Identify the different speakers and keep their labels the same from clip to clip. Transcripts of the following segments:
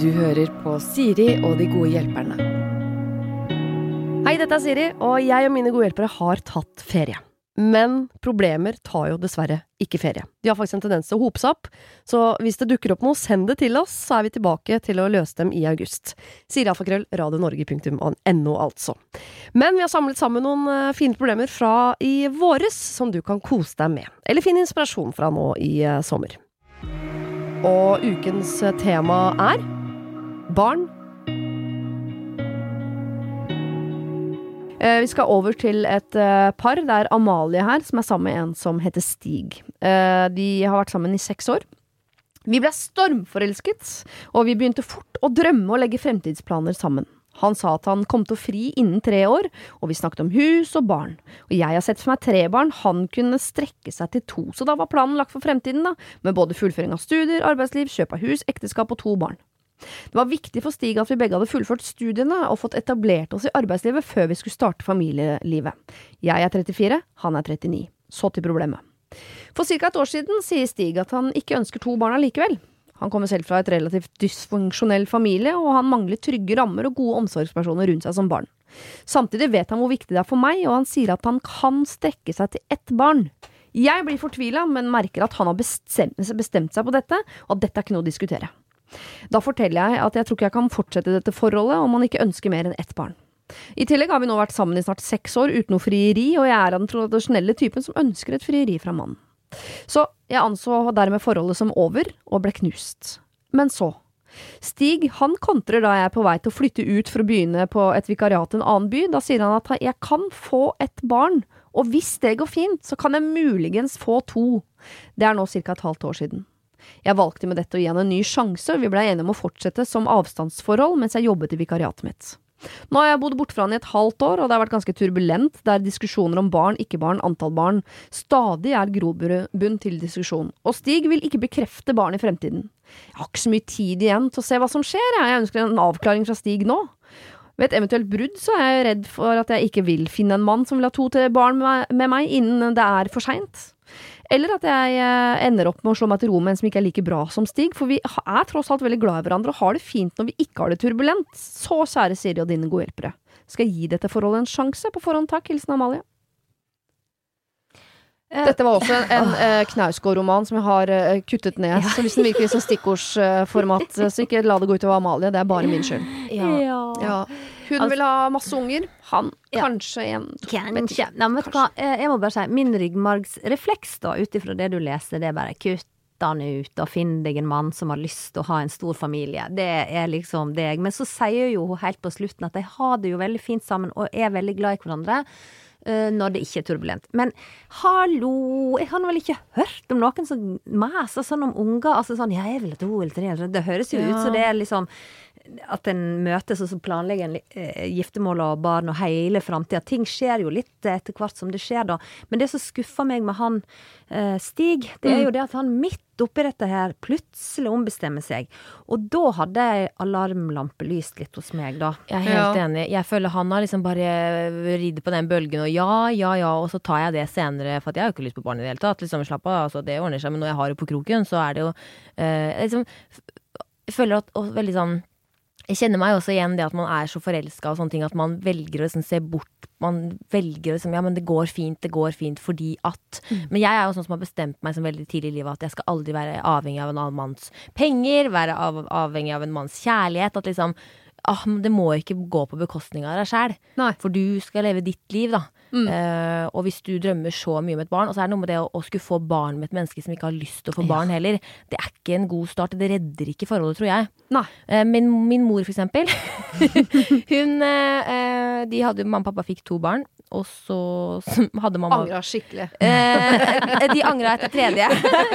Speaker 1: Du hører på Siri og de gode hjelperne. Hei, dette er Siri, og jeg og mine gode hjelpere har tatt ferie. Men problemer tar jo dessverre ikke ferie. De har faktisk en tendens til å hope seg opp, så hvis det dukker opp noe, send det til oss, så er vi tilbake til å løse dem i august. Sirialfakrøll, radionorge.no, altså. Men vi har samlet sammen noen eh, fine problemer fra i våres, som du kan kose deg med. Eller finne inspirasjon fra nå i eh, sommer. Og ukens tema er barn. Eh, Vi skal over til et eh, par. Det er Amalie her, som er sammen med en som heter Stig. Eh, De har vært sammen i seks år. Vi ble stormforelsket, og vi begynte fort å drømme og legge fremtidsplaner sammen. Han sa at han kom til å fri innen tre år, og vi snakket om hus og barn. Og jeg har sett for meg tre barn, han kunne strekke seg til to, så da var planen lagt for fremtiden, da, med både fullføring av studier, arbeidsliv, kjøp av hus, ekteskap og to barn. Det var viktig for Stig at vi begge hadde fullført studiene og fått etablert oss i arbeidslivet før vi skulle starte familielivet. Jeg er 34, han er 39. Så til problemet. For ca. et år siden sier Stig at han ikke ønsker to barn allikevel. Han kommer selv fra et relativt dysfunksjonell familie, og han mangler trygge rammer og gode omsorgspersoner rundt seg som barn. Samtidig vet han hvor viktig det er for meg, og han sier at han kan strekke seg til ett barn. Jeg blir fortvila, men merker at han har bestemt, seg på dette, og at dette er ikke noe å diskutere. Da forteller jeg at jeg tror ikke jeg kan fortsette dette forholdet om han ikke ønsker mer enn ett barn. I tillegg har vi nå vært sammen i snart seks år uten noe frieri, og jeg er av den tradisjonelle typen som ønsker et frieri fra mannen. Så jeg anså dermed forholdet som over, og ble knust. Men så. Stig han kontrer da jeg er på vei til å flytte ut for å begynne på et vikariat i en annen by. Da sier han at jeg kan få et barn, og hvis det går fint, så kan jeg muligens få to. Det er nå ca. et halvt år siden. Jeg valgte med dette å gi han en ny sjanse, og vi blei enige om å fortsette som avstandsforhold mens jeg jobbet i vikariatet mitt. Nå har jeg bodd borte fra han i et halvt år, og det har vært ganske turbulent, der diskusjoner om barn, ikke barn, antall barn stadig er grobunn til diskusjon. Og Stig vil ikke bekrefte barn i fremtiden. Jeg har ikke så mye tid igjen til å se hva som skjer, jeg, jeg ønsker en avklaring fra Stig nå. Ved et eventuelt brudd så er jeg redd for at jeg ikke vil finne en mann som vil ha to til barn med meg innen det er for seint. Eller at jeg eh, ender opp med å slå meg til ro med en som ikke er like bra som Stig, for vi er tross alt veldig glad i hverandre og har det fint når vi ikke har det turbulent. Så kjære Siri og dine gode hjelpere, skal jeg gi dette forholdet en sjanse? På forhånd takk. Hilsen Amalie. Dette var også en uh, Knausgård-roman som jeg har uh, kuttet ned.
Speaker 2: Ja.
Speaker 1: Så hvis den virker i sånn stikkordsformat, uh, så ikke la det gå utover Amalie. Det er bare min skyld.
Speaker 2: Ja.
Speaker 1: Ja. Hun
Speaker 2: Altså-
Speaker 1: vil ha masse unger. Han
Speaker 2: Ja.
Speaker 1: kanskje en.
Speaker 2: Kanskje. Nei, men vet du hva, Eh, jeg må bare si, min ryggmargsrefleks da, ut ifra det du leser, det er bare kutt han ut og finn deg en mann som har lyst til å ha en stor familie. Det er liksom deg. Men så sier jo hun helt på slutten at de har det jo veldig fint sammen og er veldig glad i hverandre. Uh, når det ikke er turbulent. Men hallo, jeg har vel ikke hørt om noen som maser sånn om unger. Altså sånn, ja, jeg vil ha to eller tre. Det høres jo ut som det er liksom at en møtes og så planlegger en eh, giftermål og barn og hele framtida. Ting skjer jo litt etter hvert som det skjer, da. Men det som skuffer meg med han eh, Stig, det er jo det at han midt oppi dette her plutselig ombestemmer seg. Og da hadde ei alarmlampe lyst litt hos meg, da.
Speaker 3: Jeg er helt
Speaker 1: Ja.
Speaker 3: enig. Jeg føler han har liksom bare ridd på den bølgen og ja, ja, ja, og så tar jeg det senere, for at jeg har jo ikke lyst på barn i det hele tatt. Liksom, slapp av, altså, det ordner seg. Men når jeg har det på kroken, så er det jo eh, liksom Jeg føler at og veldig sånn jeg kjenner meg også igjen det at man er så forelska og sånne ting, at man velger å liksom se bort. Man velger å liksom Ja, men det går fint, det går fint fordi at Men jeg er jo sånn som har bestemt meg som veldig tidlig i livet at jeg skal aldri være avhengig av en annen manns penger, være av, avhengig av en manns kjærlighet. At liksom ah, Det må ikke gå på bekostning av deg sjæl. For du skal leve ditt liv, da. Eh, og hvis du drømmer så mye om et barn, og så er det noe med det å, å skulle få barn med et menneske som ikke har lyst til å få barn heller, det er ikke en god start. Det redder ikke forholdet, tror jeg.
Speaker 1: Nei.
Speaker 3: Eh, min, min mor, for eksempel. hun eh, eh, De hadde Mamma og pappa fikk to barn, og så hadde mamma
Speaker 1: Angra skikkelig.
Speaker 3: Eh, de angra etter tredje.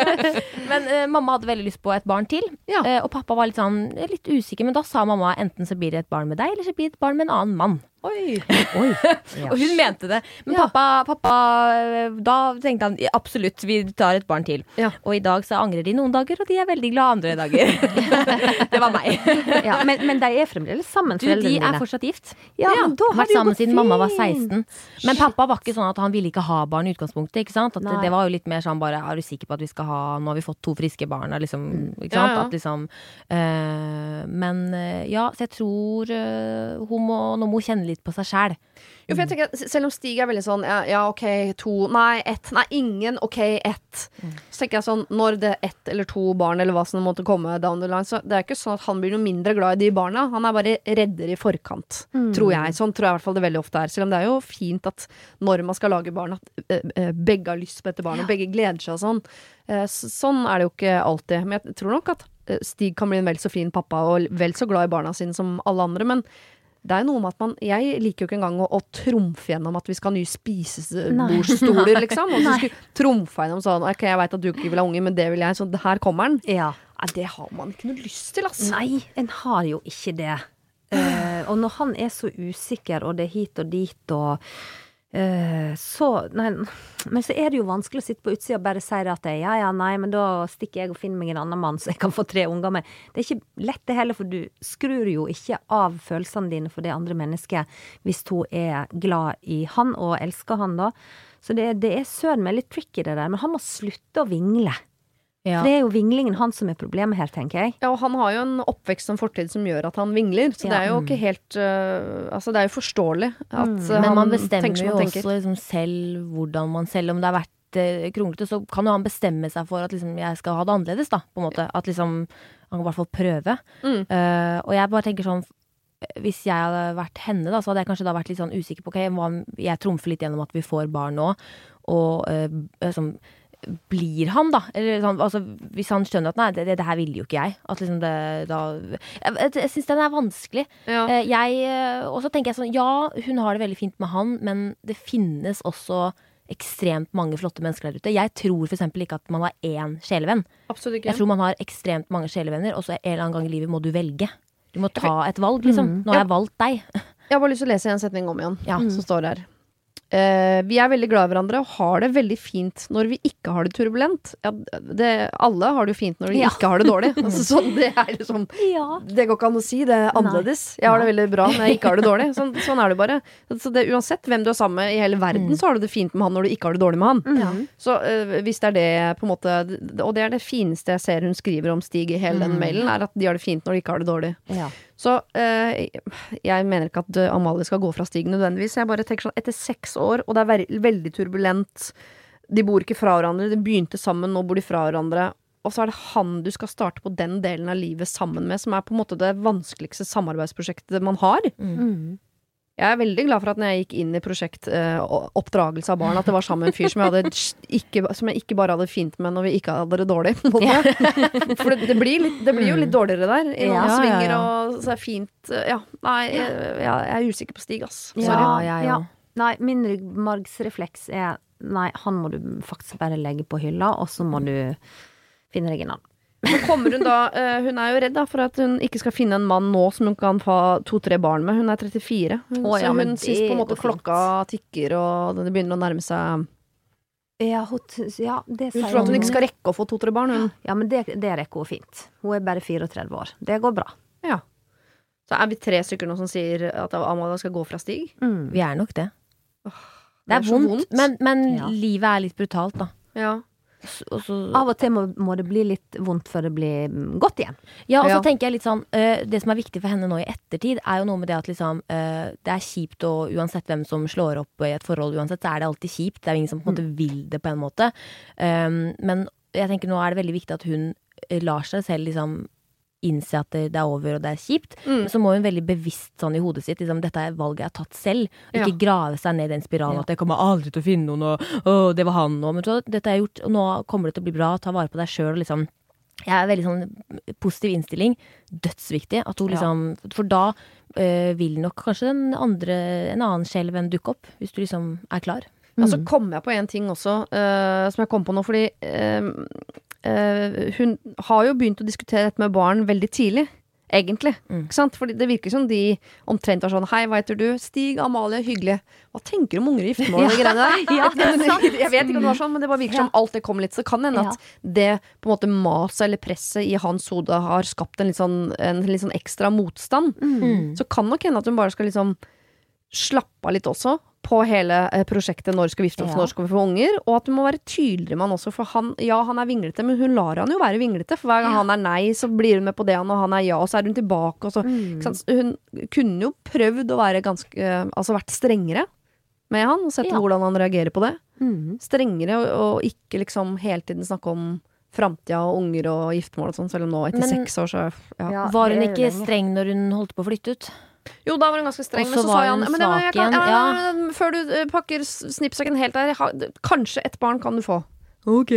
Speaker 3: men mamma hadde veldig lyst på et barn til.
Speaker 1: Ja.
Speaker 3: Og pappa var litt sånn litt usikker, men da sa mamma enten så blir det et barn med deg, eller så blir det et barn med en annen mann. Oi.
Speaker 2: Oi.
Speaker 3: Og hun mente det. Men
Speaker 1: Ja.
Speaker 3: pappa, pappa Da tenkte han absolutt, vi tar et barn til.
Speaker 1: Ja.
Speaker 3: Og i dag så angrer de noen dager, og de er veldig glad andre dager. det var meg.
Speaker 2: Ja, men, men de er fremdeles sammen,
Speaker 3: Du, de er
Speaker 2: dine.
Speaker 3: fortsatt gift.
Speaker 2: Ja, men da
Speaker 3: har vært sammen siden fint. mamma var 16. Men pappa var ikke sånn at han ville ikke ha barn i utgangspunktet. ikke sant? At det, var jo litt mer sånn bare Er du sikker på at vi skal ha Nå har vi fått to friske barn. Liksom, ikke sant? At liksom øh, Men eh, ja, så jeg tror øh, hun må Nå må hun kjenne litt på seg sjæl.
Speaker 1: Jo, for jeg tenker, Selv om Stig er veldig sånn ja, ja, ok, to Nei, ett. Nei, ingen. Ok, ett. Så tenker jeg sånn Når det er ett eller to barn eller hva som måtte komme down the line, så det er ikke sånn at han blir noe mindre glad i de barna. Han er bare redder i forkant, tror jeg. Sånn tror jeg i hvert fall det veldig ofte er. Selv om det er jo fint at når man skal lage barn, at begge har lyst på dette barnet, begge gleder seg og sånn. Eh, sånn er det jo ikke alltid. Men jeg tror nok at Stig kan bli en vel så fin pappa og vel så glad i barna sine som alle andre, men det er noe med at man Jeg liker jo ikke engang å, å trumfe gjennom at vi skal ha nye spisebordstoler, liksom. Og så skulle gjennom sånn Ok, jeg veit at du ikke vil ha unge, men det vil jeg, så her kommer den.
Speaker 2: Ja.
Speaker 1: Nei, det har man ikke noe lyst til, altså.
Speaker 2: Nei, en har jo ikke det. Uh, og når han er så usikker, og det er hit og dit og eh, så Nei, men så er det jo vanskelig å sitte på utsida og bare si at ja ja, nei, men da stikker jeg og finner meg en annen mann så jeg kan få tre unger med. Det er ikke lett det heller, for du skrur jo ikke av følelsene dine for det andre mennesket hvis hun er glad i han og elsker han, da. Så det, det er søren meg litt tricky, det der. Men han må slutte å vingle.
Speaker 3: Ja.
Speaker 2: For det er jo vinglingen han som er problemet her, tenker jeg.
Speaker 1: Ja, og han har jo en oppvekst som fortid som gjør at han vingler, så det er jo ikke helt uh, Altså, det er jo forståelig at øh,
Speaker 3: Men
Speaker 1: han
Speaker 3: man bestemmer jo også liksom selv hvordan man Selv om det har vært uh, kronglete, så kan jo han bestemme seg for at liksom, jeg skal ha det annerledes, da. På en måte. At liksom Han kan i hvert fall prøve.
Speaker 1: Mm.
Speaker 3: Uh, og jeg bare tenker sånn hvis jeg hadde vært henne, da, så hadde jeg kanskje da vært litt sånn usikker på Ok, jeg trumfer litt gjennom at vi får barn nå, og eh, sånn blir han, da? Eller sånn, altså, hvis han skjønner at nei, det, det her ville jo ikke jeg. At liksom det da Jeg, jeg, jeg syns den er vanskelig.
Speaker 1: Ja.
Speaker 3: Eh, jeg, eh, og så tenker jeg sånn, ja, hun har det veldig fint med han, men det finnes også ekstremt mange flotte mennesker der ute. Jeg tror f.eks. ikke at man har én sjelevenn.
Speaker 1: Absolutt ikke.
Speaker 3: Jeg tror man har ekstremt mange sjelevenner, og så en eller annen gang i livet må du velge. Du må ta et valg, liksom. Nå har jeg valgt deg.
Speaker 1: Jeg har bare lyst til å lese en setning om igjen,
Speaker 3: Ja.
Speaker 1: som står her. Eh, vi er veldig glad i hverandre og har det veldig fint når vi ikke har det turbulent. Ja, det, alle har det jo fint når de
Speaker 2: Ja.
Speaker 1: ikke har det dårlig. Altså, så det er liksom
Speaker 2: Ja.
Speaker 1: Det går ikke an å si. Det er annerledes. Jeg har det veldig bra når jeg ikke har det dårlig. Sånn, sånn er det bare. Så det, uansett hvem du er sammen med i hele verden, så har du det fint med han når du ikke har det dårlig med han.
Speaker 2: Mm.
Speaker 1: Så øh, hvis det er det på en måte Og det er det fineste jeg ser hun skriver om Stig i hele den mailen, er at de har det fint når de ikke har det dårlig.
Speaker 2: Ja.
Speaker 1: Så øh, jeg mener ikke at øh, Amalie skal gå fra stigen nødvendigvis. Jeg bare tenker sånn etter seks år, og det er veldig turbulent De bor ikke fra hverandre, de begynte sammen, nå bor de fra hverandre. Og så er det han du skal starte på den delen av livet sammen med, som er på en måte det vanskeligste samarbeidsprosjektet man har.
Speaker 2: Mm.
Speaker 1: Jeg er veldig glad for at når jeg gikk inn i prosjekt eh, oppdragelse av barn, at det var sammen med en fyr som jeg, hadde ikke, som jeg ikke bare hadde fint med når vi ikke hadde det dårlig. på. For det, det, blir litt, det blir jo litt dårligere der. I noen
Speaker 2: Ja,
Speaker 3: ja,
Speaker 1: svinger
Speaker 3: ja.
Speaker 1: og så er det fint eh, Ja, nei, jeg, jeg, er usikker på Stig, ass.
Speaker 3: Ja,
Speaker 1: Sorry.
Speaker 3: jeg
Speaker 2: ja. Nei, min ryggmargsrefleks er Nei, han må du faktisk bare legge på hylla, og så må du finne deg en annen.
Speaker 1: Så kommer hun da eh, Hun er jo redd da for at hun ikke skal finne en mann nå som hun kan få to-tre barn med. Hun er 34. Hun,
Speaker 2: oh, ja,
Speaker 1: så hun syns på en måte klokka tikker, og det begynner å nærme seg
Speaker 2: Ja, hun, ja det
Speaker 1: Hun tror at hun ikke skal rekke å få to-tre barn, hun.
Speaker 2: Ja, men det, det rekker hun fint. Hun er bare 34 år. Det går bra.
Speaker 1: Ja. Så er vi tre stykker nå som sier at Amalia skal gå fra Stig.
Speaker 2: Mm.
Speaker 3: Vi er nok det.
Speaker 1: det
Speaker 3: Det
Speaker 1: er
Speaker 3: er vondt,
Speaker 1: vondt.
Speaker 3: men, men
Speaker 2: Ja.
Speaker 3: livet er litt brutalt, da.
Speaker 1: Ja.
Speaker 3: S- Og så,
Speaker 2: Av og til må, må det bli litt vondt før det blir mm, godt igjen.
Speaker 3: ja, og så
Speaker 1: Ja.
Speaker 3: tenker jeg litt sånn uh, Det som er viktig for henne nå i ettertid, er jo noe med det at liksom uh, Det er kjipt, og uansett hvem som slår opp i et forhold, uansett, så er det alltid kjipt. Det er jo ingen som på en måte vil det på en måte. Um, men jeg tenker nå er det veldig viktig at hun lar seg selv liksom innse at det, er over og det er kjipt.
Speaker 1: Mm.
Speaker 3: Men så må hun veldig bevisst sånn i hodet sitt liksom, dette er valget jeg har tatt selv. Og
Speaker 1: Ja.
Speaker 3: ikke grave seg ned i den spiralen
Speaker 2: Ja.
Speaker 3: at jeg kommer aldri til å finne noen, og å, det var han og Men så, dette jeg gjort, og nå kommer det til å bli bra. Ta vare på deg sjøl. Liksom. Jeg er veldig sånn positiv innstilling. Dødsviktig. At hun
Speaker 2: Ja.
Speaker 3: liksom For da øh, vil nok kanskje andre, en annen skjelven dukke opp. Hvis du liksom er klar.
Speaker 1: Ja, så kom jeg på en ting også, øh, som jeg kom på nå, fordi eh, hun har jo begynt å diskutere dette med barn veldig tidlig. egentlig.
Speaker 3: Mm.
Speaker 1: Ikke sant? Fordi det virker som de omtrent var sånn Hei, hva heter du? Stig Amalie, hyggelig. Hva tenker du om unger i giftermål og de greiene der?
Speaker 2: Ja.
Speaker 1: Jeg vet ikke om det var sånn, men det bare virker som alt det kom litt. Så kan det hende
Speaker 2: Ja.
Speaker 1: at det på en måte maset eller presset i hans hode har skapt en litt sånn, en litt sånn ekstra motstand.
Speaker 3: Mm.
Speaker 1: Så kan nok hende at hun bare skal liksom slappe av litt også på hele eh, prosjektet Når skal vi gifte oss,
Speaker 2: Ja.
Speaker 1: når skal vi få unger? Og at du må være tydeligere med han også, for han, ja, han er vinglete, men hun lar han jo være vinglete. For hver gang
Speaker 2: Ja.
Speaker 1: han er nei, så blir hun med på det, og han er ja, og så er hun tilbake, og så
Speaker 2: Mm.
Speaker 1: ikke sant? Hun kunne jo prøvd å være ganske eh, Altså vært strengere med han, og sett
Speaker 2: Ja.
Speaker 1: hvordan han reagerer på det.
Speaker 2: Mm.
Speaker 1: Strengere, og, og ikke liksom hele tiden snakke om framtida og unger og giftermål og sånn, selv om nå etter
Speaker 3: Men-
Speaker 1: seks år, så ja.
Speaker 2: Ja,
Speaker 3: Var hun ikke
Speaker 2: lenge.
Speaker 3: streng når hun holdt på å flytte ut?
Speaker 1: Jo, da var hun ganske streng, men
Speaker 3: så
Speaker 1: sa han men var, jeg kan, ja,
Speaker 3: ja,
Speaker 1: Før du eh, pakker snippsaken helt der, ha, kanskje et barn kan du få. Ok.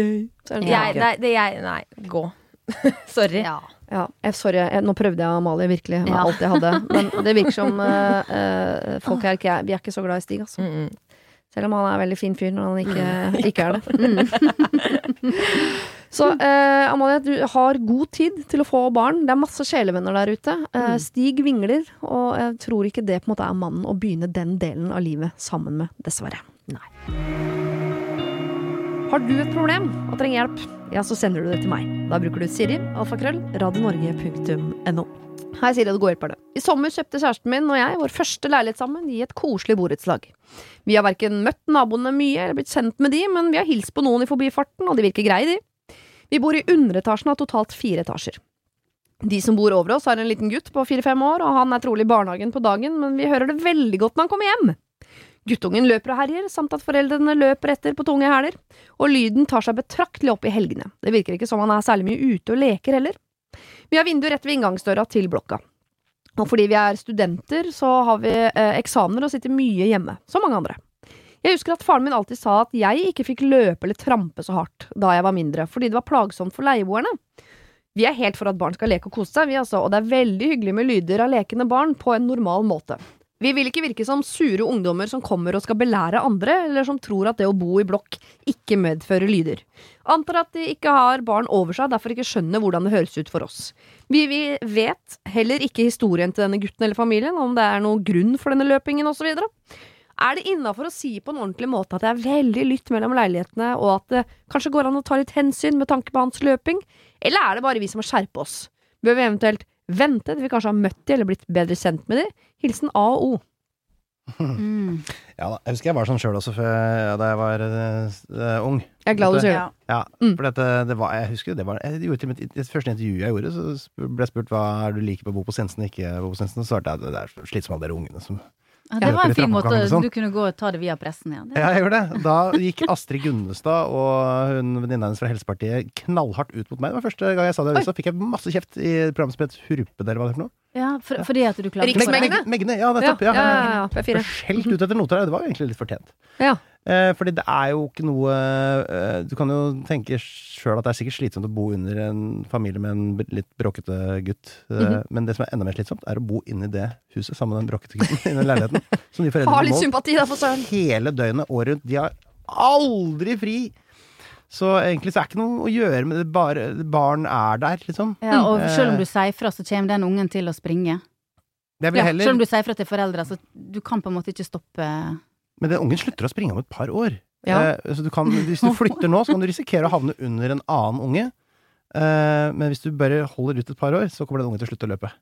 Speaker 1: Så er det
Speaker 3: Jeg, nei, det jeg Nei, gå. Sorry.
Speaker 2: Ja.
Speaker 1: Ja, jeg, sorry, jeg, nå prøvde jeg Amalie virkelig med
Speaker 2: Ja.
Speaker 1: alt jeg hadde. Men det virker som uh, uh, folk her ikke er, Vi er ikke så glad i Stig, altså.
Speaker 3: Mm, mm.
Speaker 1: Selv om han er veldig fin fyr når han ikke, ikke er det. Så eh, Amalie, du har god tid til å få barn. Det er masse sjelevenner der ute. Eh, Stig vingler, og jeg tror ikke det på en måte er mannen å begynne den delen av livet sammen med, dessverre. Nei. Har du et problem og trenger hjelp, ja, så sender du det til meg. Da bruker du Siri, alfakrøll, radionorge.no. Hei, Siri, og går hjelp er det. I sommer kjøpte kjæresten min og jeg vår første leilighet sammen i et koselig borettslag. Vi har verken møtt naboene mye eller blitt kjent med de, men vi har hilst på noen i forbifarten, og de virker greie, de. Vi bor i underetasjen av totalt fire etasjer. De som bor over oss, har en liten gutt på fire-fem år, og han er trolig i barnehagen på dagen, men vi hører det veldig godt når han kommer hjem. Guttungen løper og herjer, samt at foreldrene løper etter på tunge hæler, og lyden tar seg betraktelig opp i helgene. Det virker ikke som han er særlig mye ute og leker heller. Vi har vindu rett ved inngangsdøra til blokka. Og fordi vi er studenter, så har vi eh, eksamener og sitter mye hjemme, som mange andre. Jeg husker at faren min alltid sa at jeg ikke fikk løpe eller trampe så hardt da jeg var mindre, fordi det var plagsomt for leieboerne. Vi er helt for at barn skal leke og kose seg, vi altså, og det er veldig hyggelig med lyder av lekende barn på en normal måte. Vi vil ikke virke som sure ungdommer som kommer og skal belære andre, eller som tror at det å bo i blokk ikke medfører lyder. Antar at de ikke har barn over seg, derfor ikke skjønner hvordan det høres ut for oss. Vi, vi vet heller ikke historien til denne gutten eller familien, om det er noen grunn for denne løpingen osv. Er det innafor å si på en ordentlig måte at det er veldig lytt mellom leilighetene, og at det kanskje går an å ta litt hensyn med tanke på hans løping, eller er det bare vi som må skjerpe oss? Bør vi eventuelt vente til vi kanskje har møtt de eller blitt bedre kjent med de? Hilsen A og O.
Speaker 2: Mm.
Speaker 4: Ja da, jeg husker jeg var sånn sjøl også før, ja, da jeg var uh, ung.
Speaker 1: Jeg er glad du sier det.
Speaker 2: Ja.
Speaker 1: Mm.
Speaker 4: for dette, det var, jeg husker det var jeg gjorde til mitt, Det første intervjuet jeg gjorde, så ble jeg spurt hva er du liker på å bo på Sensen og ikke bo på Sensen. Så svarte jeg at det er slitsomt med alle dere ungene som
Speaker 5: det var en fin måte.
Speaker 4: sånn.
Speaker 5: Du kunne gå og ta det via pressen, ja.
Speaker 4: Ja, jeg gjorde det. Da gikk Astrid Gunnestad og hun venninna hennes fra Helsepartiet knallhardt ut mot meg. Det var første gang jeg sa det i avisa. Fikk jeg masse kjeft i programmet som het Hurpe, eller hva det er for noe.
Speaker 5: ja, for, fordi at du klarte
Speaker 1: Riksmeglerne?
Speaker 4: Meg- Megne, ja, nettopp. Ja,
Speaker 1: ja, ja, ja, P4.
Speaker 4: Ble Skjelt ut etter noter her. Det var jo egentlig litt fortjent.
Speaker 1: Ja.
Speaker 4: Eh, fordi det er jo ikke noe eh, Du kan jo tenke sjøl at det er sikkert slitsomt å bo under en familie med en litt bråkete gutt. Eh,
Speaker 1: -hmm.
Speaker 4: Men det som er enda mer slitsomt, er å bo inni det huset sammen med den bråkete gutten i den leiligheten. Som de foreldrene
Speaker 1: har
Speaker 4: litt
Speaker 1: sympati da, for søren.
Speaker 4: hele døgnet, året rundt. De har aldri fri! Så egentlig så er det ikke noe å gjøre med det, bare barn er der, liksom.
Speaker 5: Ja, og
Speaker 4: Mm.
Speaker 5: selv om du sier fra, så kommer den ungen til å springe. Ja,
Speaker 4: heller,
Speaker 5: selv om du sier fra til foreldre, så du kan på en måte ikke stoppe
Speaker 4: Men den ungen slutter å springe om et par år.
Speaker 1: Ja.
Speaker 4: Eh, så du kan, hvis du flytter nå, så kan du risikere å havne under en annen unge. Eh, men hvis du bare holder ut et par år, så kommer den ungen til å slutte å løpe.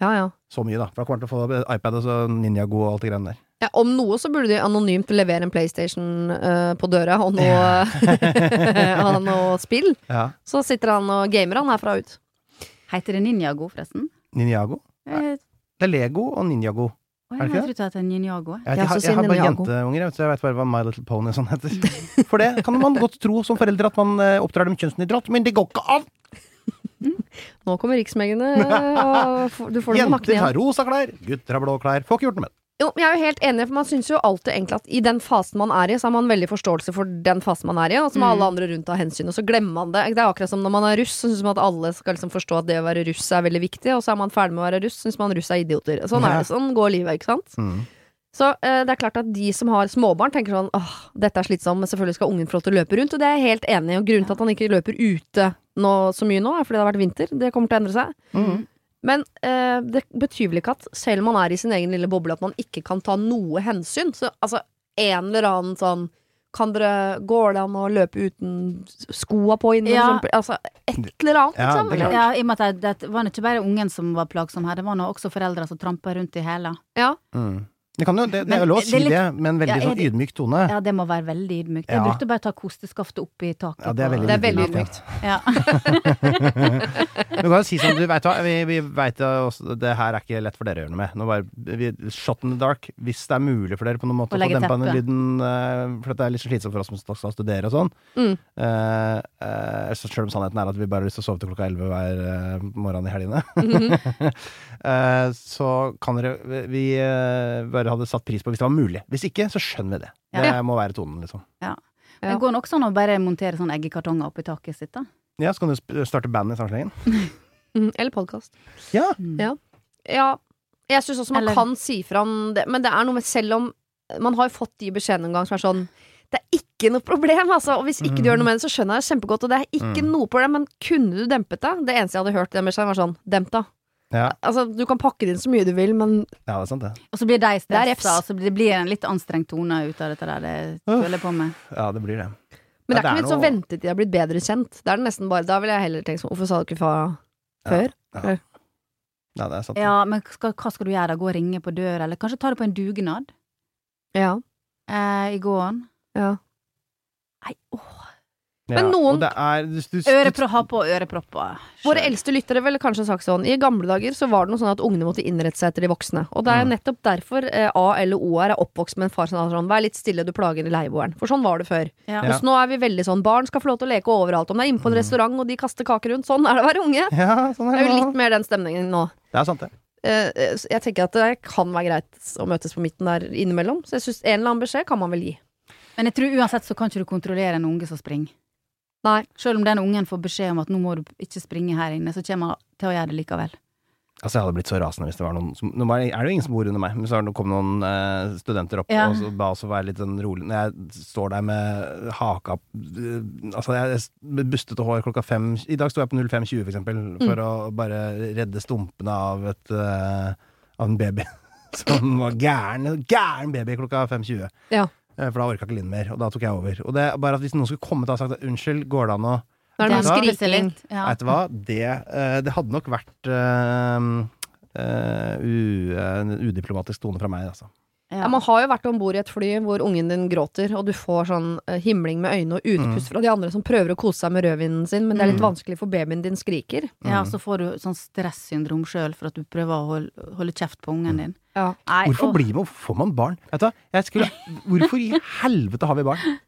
Speaker 1: Ja, ja.
Speaker 4: Så mye, da. For da kommer han til å få iPad og så Ninjago og alt det greiene der.
Speaker 1: Ja, om noe så burde de anonymt levere en PlayStation uh, på døra og noe, og noe spill.
Speaker 4: Ja.
Speaker 1: Så sitter han og gamer han herfra ut.
Speaker 5: Heter det Ninjago, forresten?
Speaker 4: Ninjago.
Speaker 5: Nei.
Speaker 4: Det er Lego og Ninjago. Er
Speaker 5: jeg trodde det het Ninjago.
Speaker 4: Jeg,
Speaker 1: jeg,
Speaker 4: jeg, har, jeg har bare jenteunger, så jeg vet bare hva My Little Pony sånn heter. For det kan man godt tro som foreldre at man eh, oppdrar dem kjønnsnøytralt, men det går ikke an!
Speaker 1: Nå kommer riksmengene, og du får dem på nakken
Speaker 4: Jenter har rosa klær, gutter har blå klær. Får ikke gjort noe med det.
Speaker 1: Jo, jeg er jo helt enig, for man syns jo alltid egentlig at i den fasen man er i, så har man veldig forståelse for den fasen man er i, og så må alle andre rundt ta hensyn, og så glemmer man det. Det er akkurat som når man er russ, så syns man at alle skal liksom forstå at det å være russ er veldig viktig, og så er man ferdig med å være russ, syns man russ er idioter. Sånn er det. Sånn går livet, ikke sant?
Speaker 4: Mm.
Speaker 1: Så eh, det er klart at de som har småbarn, tenker sånn åh, dette er slitsomt, men selvfølgelig skal ungen få lov til å løpe rundt, og det er jeg helt enig i. Og grunnen til at han ikke løper ute nå, så mye nå, er fordi det har vært vinter. Det kommer til å endre seg.
Speaker 4: Mm.
Speaker 1: Men eh, det betyr vel ikke at selv om man er i sin egen lille boble, at man ikke kan ta noe hensyn. Så altså, en eller annen sånn kan dere, Går det an å løpe uten skoa på inne?
Speaker 5: Ja.
Speaker 1: Altså, et eller annet,
Speaker 4: Ja,
Speaker 1: liksom.
Speaker 4: det klart.
Speaker 5: Ja, i og med at det, det var ikke bare ungen som var plagsom her, det var nå også foreldre som trampa rundt i hæla.
Speaker 1: Ja.
Speaker 4: Mm. Det, kan jo, det, det
Speaker 5: Men
Speaker 4: er lov å si
Speaker 5: litt-
Speaker 4: det, med en veldig
Speaker 5: Ja,
Speaker 4: sånn ydmyk tone.
Speaker 5: Ja, det må være veldig ydmykt. Jeg brukte bare å ta kosteskaftet opp i taket.
Speaker 4: Ja, det er veldig
Speaker 1: Det er veldig
Speaker 4: ydmykt.
Speaker 5: Ja.
Speaker 4: Du kan jo si sånn, du veit hva, vi, vi vet jo det her er ikke lett for dere å gjøre noe med. Nå bare, vi, shot in the dark. Hvis det er mulig for dere på noen måte
Speaker 5: Å
Speaker 4: få dempa den lyden, eh, for det er litt slitsomt for oss som skal studere og sånn.
Speaker 1: Mm.
Speaker 4: Uh, uh, Sjøl om sannheten er at vi bare har lyst til å sove til klokka elleve hver uh, morgen i helgene.
Speaker 1: Mhm.
Speaker 4: Eh, så kan dere Vi eh, bare hadde satt pris på hvis det var mulig. Hvis ikke, så skjønner vi det. Det må være tonen, liksom.
Speaker 1: Ja.
Speaker 5: Det går nok sånn å bare montere sånne eggekartonger oppi taket sitt, da.
Speaker 4: Ja, så kan du starte band i sangslengen.
Speaker 1: Mm, eller podkast.
Speaker 4: Ja.
Speaker 1: Ja. Ja, jeg syns også man
Speaker 5: Eller-
Speaker 1: kan si fra om det, men det er noe med selv om Man har jo fått de beskjedene en gang som er sånn Det er ikke noe problem, altså. Og hvis ikke du gjør noe med det, så skjønner jeg det kjempegodt. Og det er ikke
Speaker 4: Mm.
Speaker 1: noe problem, men kunne du dempet det? Det eneste jeg hadde hørt i den beskjeden, var sånn Demp da.
Speaker 4: Ja.
Speaker 1: Altså, du kan pakke det inn så mye du vil, men
Speaker 4: ja, det er sant, det.
Speaker 5: Og så blir de
Speaker 1: Det
Speaker 5: stressa, og så blir- det blir en litt anstrengt tone ut av dette der. Det føler jeg på med.
Speaker 4: Ja, det blir det.
Speaker 1: Men det er ikke vits å
Speaker 4: noe-
Speaker 1: vente til de har blitt bedre kjent. Det er det nesten bare Da ville jeg heller tenkt sånn Hvorfor sa du ikke fra før?
Speaker 4: Ja, det er sant.
Speaker 5: Ja, men skal, hva skal du gjøre? da? Gå og ringe på døra, eller kanskje ta det på en dugnad
Speaker 1: Ja.
Speaker 5: eh, i gården?
Speaker 1: ja.
Speaker 5: Nei, åh.
Speaker 4: Ja,
Speaker 1: Men noen-
Speaker 4: og det er, du, du,
Speaker 5: Ørepro, ha på ørepropper.
Speaker 1: Våre eldste lyttere ville kanskje sagt sånn I gamle dager så var det noe sånn at ungene måtte innrette seg etter de voksne. Og det er
Speaker 4: Mm.
Speaker 1: nettopp derfor eh, A eller O-er er oppvokst med en far som sa sånn Vær litt stille, du plager leieboeren. For sånn var det før.
Speaker 5: Ja.
Speaker 4: Ja.
Speaker 1: Mens nå er vi veldig sånn Barn skal få lov til å leke overalt. Om det er inne på en
Speaker 4: Mm.
Speaker 1: restaurant og de kaster kaker rundt. Sånn er det å være unge.
Speaker 4: Ja, sånn
Speaker 1: Det
Speaker 4: er
Speaker 1: er jo litt mer den stemningen nå.
Speaker 4: Det er sant, det.
Speaker 1: Eh, eh, jeg tenker at det kan være greit å møtes på midten der innimellom. Så jeg synes en eller annen beskjed kan man vel gi.
Speaker 5: Men jeg tror uansett så kan ikke du kontrollere en unge som springer.
Speaker 1: Nei.
Speaker 5: Selv om den ungen får beskjed om at nå må du ikke springe her inne, så kommer han til å gjøre det likevel.
Speaker 4: Altså, jeg hadde blitt så rasende hvis det var noen som Nå er det jo ingen som bor under meg, men så kom noen eh, studenter opp
Speaker 5: Ja.
Speaker 4: og så ba oss å være litt sånn rolig. Når jeg står der med haka eh, Altså, jeg med bustete hår klokka fem I dag sto jeg på 05.20, for eksempel, for å bare redde stumpene av et uh, Av en baby. Som var gæren, gæren baby klokka 5.20.
Speaker 1: Ja.
Speaker 4: Eh, For da orka ikke Linn mer, og da tok jeg over. Og det er bare at hvis noen skulle kommet og sagt at unnskyld, går det an å
Speaker 1: Nå er det
Speaker 4: Vet
Speaker 1: noe skriking.
Speaker 5: Ja.
Speaker 4: Vet du hva? Det, eh, det hadde nok vært uh, uh, udiplomatisk tone fra meg, altså.
Speaker 1: Ja, man har jo vært om bord i et fly hvor ungen din gråter, og du får sånn himling med øynene og utpust fra de andre som prøver å kose seg med rødvinen sin, men det er litt
Speaker 4: Mm.
Speaker 1: vanskelig for babyen din skriker.
Speaker 5: Ja, så får du sånn stressyndrom sjøl for at du prøver å holde, holde kjeft på ungen din.
Speaker 1: Ja.
Speaker 5: Nei,
Speaker 4: Hvorfor blir man, får man barn? Vet du? Jeg skulle, hvorfor i helvete har vi barn?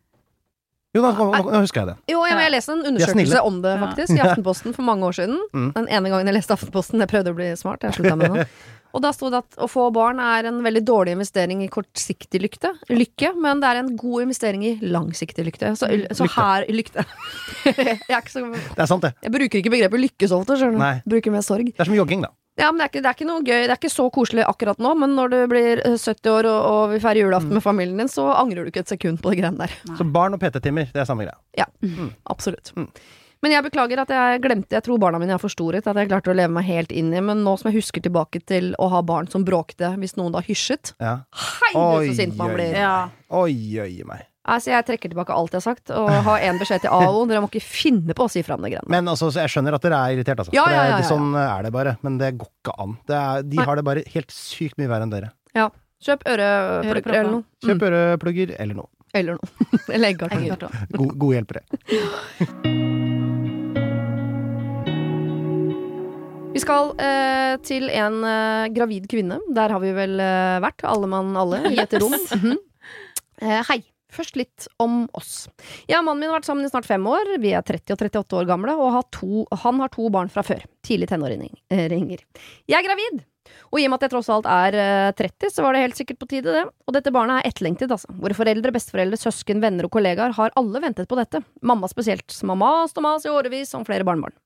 Speaker 4: Jo, nå, nå, nå husker jeg det.
Speaker 1: Jo, jeg, jeg leste en
Speaker 4: er
Speaker 1: undersøkelse om det,
Speaker 5: Ja.
Speaker 1: faktisk, i Aftenposten for mange år siden.
Speaker 4: Mm.
Speaker 1: Den ene gangen jeg leste Aftenposten, jeg prøvde å bli smart, jeg slutta med det. Og da sto det at å få barn er en veldig dårlig investering i kortsiktig lykte, lykke, men det er en god investering i langsiktig lykte. Så, så
Speaker 4: Lykte.
Speaker 1: her Lykte. jeg, er ikke så,
Speaker 4: Det er sant, det.
Speaker 1: jeg bruker ikke begrepet lykke så ofte, skjønner du. Bruker mer sorg.
Speaker 4: Det er som jogging, da.
Speaker 1: Ja, men det er, ikke, det er ikke noe gøy. Det er ikke så koselig akkurat nå, men når du blir eh, 70 år og, og vil feire julaften med familien din, så angrer du ikke et sekund på de greiene der.
Speaker 4: Så barn og PT-timer, det er samme greia.
Speaker 1: Absolutt.
Speaker 4: Mm.
Speaker 1: Men jeg beklager at jeg glemte Jeg tror barna mine er forstoret. At jeg klarte å leve meg helt inn i Men nå som jeg husker tilbake til å ha barn som bråkte hvis noen da hysjet
Speaker 4: Ja.
Speaker 1: Hei, så sint man blir.
Speaker 5: Ja.
Speaker 4: Oi, oi meg.
Speaker 1: Altså, jeg trekker tilbake alt jeg har sagt, og har én beskjed til AO. Dere må ikke finne på å si fra om det greiene.
Speaker 4: Men altså, jeg skjønner at dere er irritert, altså.
Speaker 1: Ja, ja, ja.
Speaker 4: Sånn er det bare. Men det går ikke an. Det er, de
Speaker 1: Nei.
Speaker 4: har det bare helt sykt mye verre enn dere. Ja.
Speaker 1: Kjøp øreplugger eller noe. Mm.
Speaker 4: Kjøp øreplugger eller noe.
Speaker 1: Eller noe. eller.
Speaker 5: Eggekartong.
Speaker 4: God, gode hjelpere.
Speaker 1: Vi skal eh, til en eh, gravid kvinne. Der har vi vel eh, vært, alle mann alle, i et rom. Mhm. eh, hei. Først litt om oss. Jeg og mannen min har vært sammen i snart fem år. Vi er 30 og 38 år gamle, og har to, han har to barn fra før. Tidlig tenåringer. Jeg er gravid! Og i og med at jeg tross alt er eh, 30, så var det helt sikkert på tide, det. Og dette barnet er etterlengtet, altså. Våre foreldre, besteforeldre, søsken, venner og kollegaer har alle ventet på dette. Mamma spesielt, som har mast og mast i årevis om flere barnebarn.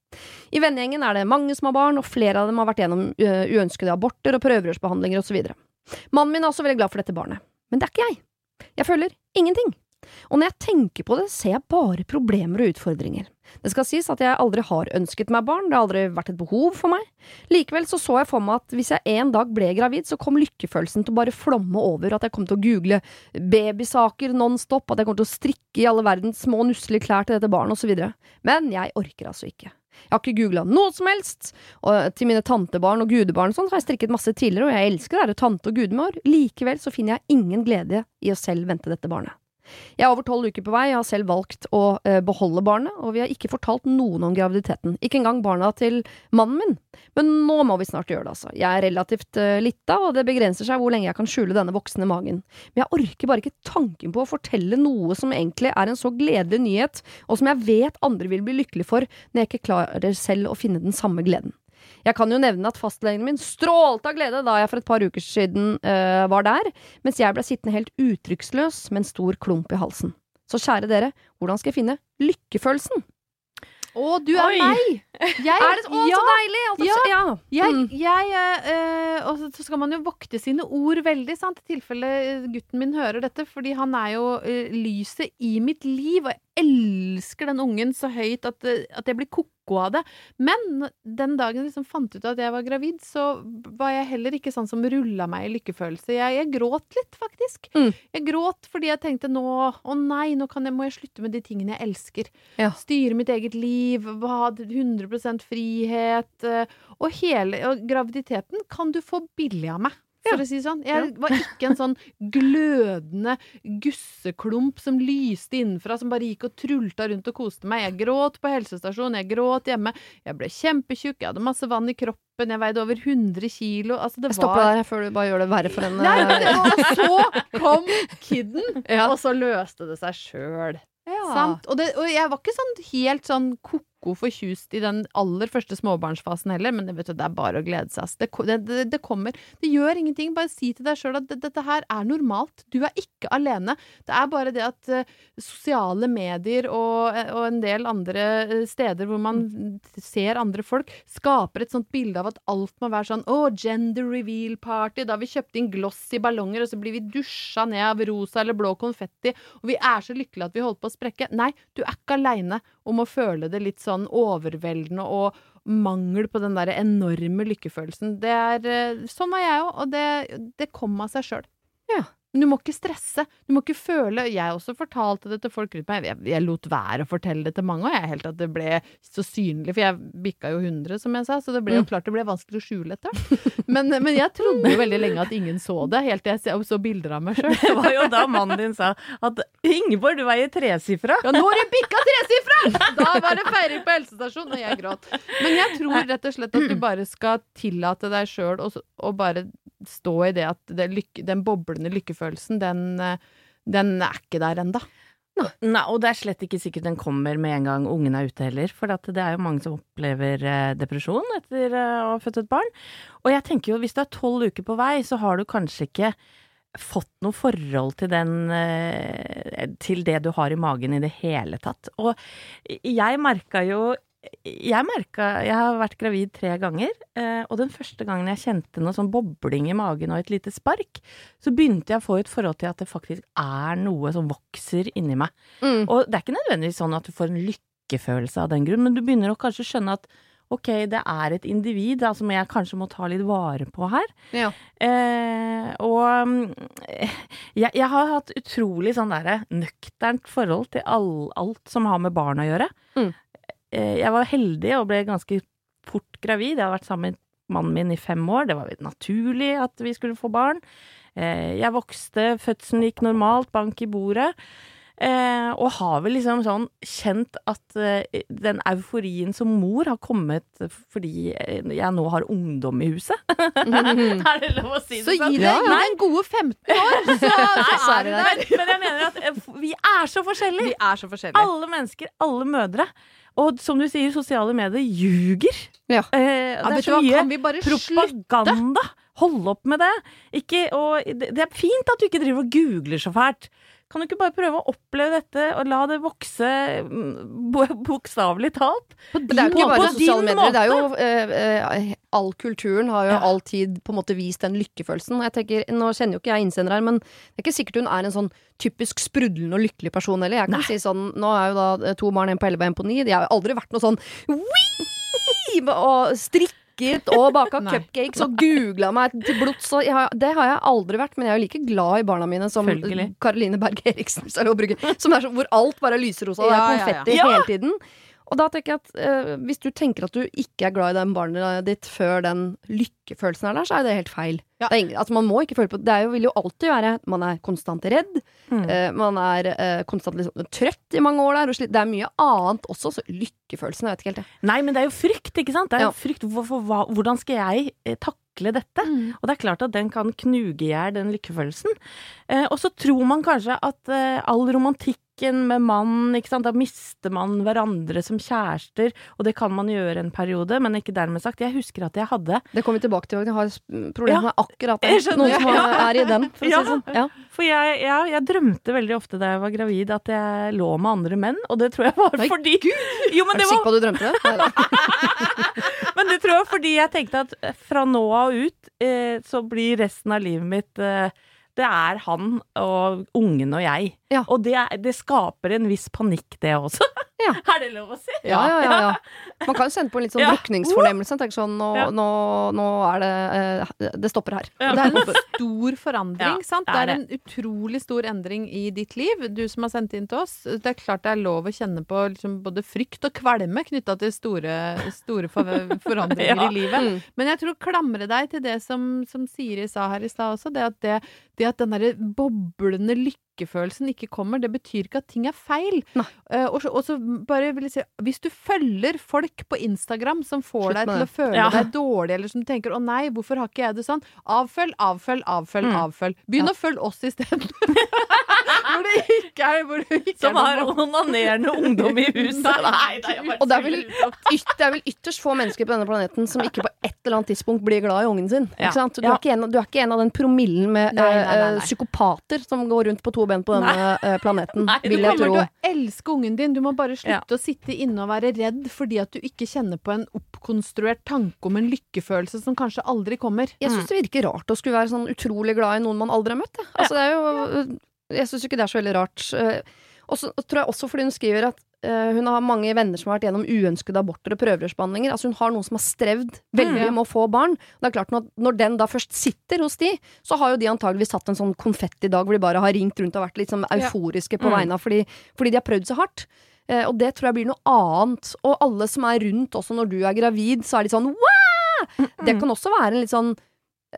Speaker 1: I vennegjengen er det mange som har barn, og flere av dem har vært gjennom uønskede aborter og prøverørsbehandlinger osv. Mannen min er også veldig glad for dette barnet. Men det er ikke jeg. Jeg føler ingenting. Og når jeg tenker på det, ser jeg bare problemer og utfordringer. Det skal sies at jeg aldri har ønsket meg barn, det har aldri vært et behov for meg. Likevel så så jeg for meg at hvis jeg en dag ble gravid, så kom lykkefølelsen til å bare flomme over, at jeg kom til å google babysaker nonstop, at jeg kom til å strikke i alle verdens små nusselige klær til dette barnet, osv. Men jeg orker altså ikke. Jeg har ikke googla noe som helst, og til mine tantebarn og gudebarn og sånn, så har jeg strikket masse tidligere, og jeg elsker å være tante og gudmor. Likevel så finner jeg ingen glede i å selv vente dette barnet. Jeg er over tolv uker på vei, jeg har selv valgt å eh, beholde barnet, og vi har ikke fortalt noen om graviditeten, ikke engang barna til mannen min. Men nå må vi snart gjøre det, altså. Jeg er relativt eh, lita, og det begrenser seg hvor lenge jeg kan skjule denne voksne magen. Men jeg orker bare ikke tanken på å fortelle noe som egentlig er en så gledelig nyhet, og som jeg vet andre vil bli lykkelig for, når jeg ikke klarer selv å finne den samme gleden. Jeg kan jo nevne at fastlegen min strålte av glede da jeg for et par uker siden øh, var der, mens jeg ble sittende helt uttrykksløs med en stor klump i halsen. Så kjære dere, hvordan skal jeg finne lykkefølelsen?
Speaker 6: Å, du er
Speaker 3: Oi.
Speaker 6: meg! Jeg,
Speaker 1: er det å,
Speaker 6: ja,
Speaker 1: så deilig! Altså,
Speaker 6: ja.
Speaker 1: ja.
Speaker 6: Jeg,
Speaker 1: Mm.
Speaker 6: jeg eh, eh, Og så- skal man jo vokte sine ord veldig, sant, i tilfelle gutten min hører dette, fordi han er jo øh, lyset i mitt liv, og jeg elsker den ungen så høyt at, at jeg blir ko-ko av det. Men den dagen jeg liksom fant ut at jeg var gravid, så var jeg heller ikke sånn som rulla meg i lykkefølelse. Jeg, jeg gråt litt, faktisk.
Speaker 1: Mm.
Speaker 6: Jeg gråt fordi jeg tenkte nå Å nei, nå kan jeg, må jeg slutte med de tingene jeg elsker.
Speaker 1: Ja.
Speaker 6: Styre mitt eget liv, ha 100 frihet. eh, Og hele og graviditeten kan du få billig av meg. For å si sånn. Jeg var ikke en sånn glødende gusseklump som lyste innenfra, som bare gikk og trulta rundt og koste meg. Jeg gråt på helsestasjonen, jeg gråt hjemme. Jeg ble kjempetjukk, jeg hadde masse vann i kroppen, jeg veide over 100 kilo. Altså, det
Speaker 1: Jeg stopper
Speaker 6: var
Speaker 1: der før du bare gjør det verre for øh,
Speaker 6: men, og så kom kidden,
Speaker 1: Ja.
Speaker 6: og så løste det seg sjøl.
Speaker 1: ja.
Speaker 6: Sant? Og, det, og jeg var ikke sånn helt sånn ko-ko fortjust i den aller første småbarnsfasen heller, men det, du, det er bare å glede seg. Det, det, det, kommer. Det gjør ingenting. Bare si til deg sjøl at det, dette her er normalt. Du er ikke alene. Det er bare det at uh, sosiale medier og, eh, og en del andre eh, steder hvor man ser andre folk, skaper et sånt bilde av at alt må være sånn å, gender reveal party, da vi kjøpte inn glossy ballonger, og så blir vi dusja ned av rosa eller blå konfetti, og vi er så lykkelige at vi holder på å sprekke. Nei, du er ikke aleine om å føle det litt sånn overveldende og mangel på den der enorme lykkefølelsen. Det er eh, Sånn var jeg òg, og det, det kom av seg sjøl.
Speaker 1: Ja.
Speaker 6: Men du må ikke stresse. Du må ikke føle Jeg også fortalte det til folk rundt meg. Jeg, jeg lot være å fortelle det til mange, og jeg helt at det ble så synlig. For jeg bikka jo 100, som jeg sa, så det ble jo klart det ble vanskelig å skjule etter. Men, men jeg trodde jo veldig lenge at ingen så det, helt til jeg så- bilder av meg sjøl.
Speaker 3: Det var jo da mannen din sa at Ingeborg, du veier tresifra.
Speaker 6: Ja, nå har du bikka tresifra! Da var det feiring på helsestasjonen, og jeg gråt. Men jeg tror rett og slett at du bare skal tillate deg sjøl å bare stå i det at det lykke, den boblende lykkefølelsen, den, eh, den er ikke der enda.
Speaker 7: Nei, og det er slett ikke sikkert den kommer med en gang ungen er ute heller. For det er jo mange som opplever eh, depresjon etter eh, å ha født et barn. Og jeg tenker jo hvis du er tolv uker på vei, så har du kanskje ikke fått noe forhold til den Til det du har i magen i det hele tatt. Og jeg merka jo jeg merka Jeg har vært gravid tre ganger, eh, og den første gangen jeg kjente noe sånn bobling i magen og et lite spark, så begynte jeg å få et forhold til at det faktisk er noe som vokser inni meg.
Speaker 1: Mm.
Speaker 7: Og det er ikke nødvendigvis sånn at du får en lykkefølelse av den grunn, men du begynner å kanskje skjønne at ok, det er et individ da, som jeg kanskje må ta litt vare på her.
Speaker 1: Ja.
Speaker 7: Eh, og mm, jeg, jeg har hatt utrolig sånn derre nøkternt forhold til all, alt som har med barn å gjøre.
Speaker 1: Mm.
Speaker 7: Eh, jeg var heldig og ble ganske fort gravid. Jeg hadde vært sammen med mannen min i fem år. Det var naturlig at vi skulle få barn. Eh, jeg vokste, fødselen gikk normalt, bank i bordet. Eh, og har vel liksom sånn kjent at den euforien som mor har kommet fordi jeg nå har ungdom i huset. er det lov å si
Speaker 6: Så
Speaker 7: det sånn?
Speaker 6: gi deg gi deg en gode 15 år, så, så er du der.
Speaker 7: Men, men jeg mener at vi er så forskjellige.
Speaker 6: Vi er så forskjellige.
Speaker 7: Alle mennesker, alle mødre. Og som du sier, sosiale medier ljuger.
Speaker 1: Ja.
Speaker 7: Eh,
Speaker 6: Ja,
Speaker 7: det er så
Speaker 6: hva,
Speaker 7: mye
Speaker 6: kan vi bare slutte?
Speaker 7: propaganda. Hold opp med det. Ikke, og det, det er fint at du ikke driver og googler så fælt. Kan du ikke bare prøve å oppleve dette, og la det vokse mm, bokstavelig talt?
Speaker 1: Men det er jo ikke bare
Speaker 7: på
Speaker 1: sosiale medier. Det er jo eh, eh, All kulturen har jo
Speaker 7: Ja.
Speaker 1: alltid på en måte vist den lykkefølelsen. Jeg tenker, Nå kjenner jo ikke jeg innsender her, men det er ikke sikkert hun er en sånn typisk sprudlende og lykkelig person heller. Jeg kan si sånn Nå er jo da to barn, en på 11 og en på 9. De har jo aldri vært noe sånn «Wii!» og strikket og baka cupcakes og googla meg til blods. Det har jeg aldri vært, men jeg er jo like glad i barna mine som. Karoline Berg Eriksen, er som er så, hvor alt bare er lyserosa, og det er konfetti hele tiden. Og da tenker jeg at eh, hvis du tenker at du ikke er glad i den barnet ditt før den lykkefølelsen er der, så er det helt feil.
Speaker 6: Ja.
Speaker 1: Det er altså man må ikke føle på Det er jo, vil jo alltid være Man er konstant redd.
Speaker 7: Mm.
Speaker 1: eh, man er eh, konstant liksom, trøtt i mange år der. Det er mye annet også, så lykkefølelsen Jeg vet ikke helt, det.
Speaker 7: Nei, men det er jo frykt, ikke sant? Det er
Speaker 1: Ja.
Speaker 7: jo frykt for, for hva, hvordan skal jeg eh, takle dette? Og det er klart at den kan knuge i hjel den lykkefølelsen. Eh, og så tror man kanskje at eh, all romantikken med mann, ikke sant, da mister man hverandre som kjærester, og det kan man gjøre en periode, men ikke dermed sagt. Jeg husker at jeg hadde
Speaker 1: Det kommer vi tilbake til. Jeg har s- problemer
Speaker 7: Ja.
Speaker 1: med akkurat det. Noen som er, er i den, for å
Speaker 7: Ja.
Speaker 1: si det sånn. Ja.
Speaker 7: For jeg, ja, jeg drømte veldig ofte da jeg var gravid at jeg lå med andre menn, og det tror jeg var
Speaker 1: Nei,
Speaker 7: fordi Jo, men
Speaker 1: Er
Speaker 7: det
Speaker 1: du sikker på at du drømte det?
Speaker 7: Men det tror jeg fordi jeg tenkte at eh, fra nå av ut eh, så blir resten av livet mitt eh, Det er han og ungen og jeg.
Speaker 1: Ja.
Speaker 7: Og det, er- det skaper en viss panikk, det også.
Speaker 1: Ja.
Speaker 7: Er det lov å si?
Speaker 1: Ja, ja, ja, ja. Man kan jo sende på en litt sånn
Speaker 7: Ja.
Speaker 1: drukningsfornemmelse. Tenke sånn nå,
Speaker 7: Ja.
Speaker 1: nå, nå er det eh, Det stopper her.
Speaker 7: Ja.
Speaker 6: Det er en stor forandring,
Speaker 7: Ja,
Speaker 6: sant?
Speaker 7: det
Speaker 6: Det
Speaker 7: er
Speaker 6: en utrolig stor endring i ditt liv, du som har sendt inn til oss. Det er klart det er lov å kjenne på liksom både frykt og kvalme knytta til store, store forandringer
Speaker 7: Ja.
Speaker 6: i livet.
Speaker 1: Mm.
Speaker 6: Men jeg tror klamre deg til det som, som Siri sa her i stad også, det at, det, det at den derre boblende lykkefølelsen ikke kommer, det betyr ikke at ting er feil.
Speaker 1: Nei.
Speaker 6: Eh, og, så, og så bare vil jeg si, hvis du følger folk på Instagram som får
Speaker 1: Slutt
Speaker 6: deg til å føle
Speaker 7: Ja.
Speaker 6: deg dårlig, eller som tenker 'å nei, hvorfor har ikke jeg det sånn', avfølg, avfølg, avfølg,
Speaker 7: Mm.
Speaker 6: avfølg. Begynn
Speaker 1: Ja.
Speaker 6: å følge oss isteden. hvor det ikke er, hvor det ikke
Speaker 7: Som
Speaker 6: er
Speaker 7: har onanerende ungdom i huset. Nei,
Speaker 1: Og det er vel det er vel ytterst få mennesker på denne planeten som ikke på et eller annet tidspunkt blir glad i ungen sin.
Speaker 7: Ja.
Speaker 1: Ikke sant? Du,
Speaker 7: Ja.
Speaker 1: er ikke en, du er ikke en av den promillen med
Speaker 6: Nei, nei, nei, nei.
Speaker 1: psykopater som går rundt på to ben på denne Nei. planeten,
Speaker 7: Nei, du
Speaker 1: tro.
Speaker 6: Du kommer til å elske ungen din. Du må bare slutte å sitte inne og være redd fordi at du ikke kjenner på en oppkonstruert tanke om en lykkefølelse som kanskje aldri kommer.
Speaker 1: Jeg syns det virker rart å skulle være sånn utrolig glad i noen man aldri har møtt. jeg. Altså, det er jo, jeg syns ikke det er så veldig rart. Eh, Og så tror jeg også fordi hun skriver at eh, hun har mange venner som har vært gjennom uønskede aborter og prøverørsbehandlinger. Altså hun har noen som har strevd veldig
Speaker 6: Mm.
Speaker 1: med å få barn. Det er klart når, når den da først sitter hos de, så har jo de antageligvis hatt en sånn konfettidag hvor de bare har ringt rundt og vært litt sånn euforiske på
Speaker 7: Mm.
Speaker 1: vegne av fordi, fordi de har prøvd så hardt. Eh, og det tror jeg blir noe annet. Og alle som er rundt, også når du er gravid, så er de sånn Wah! Det kan også være en litt sånn eh,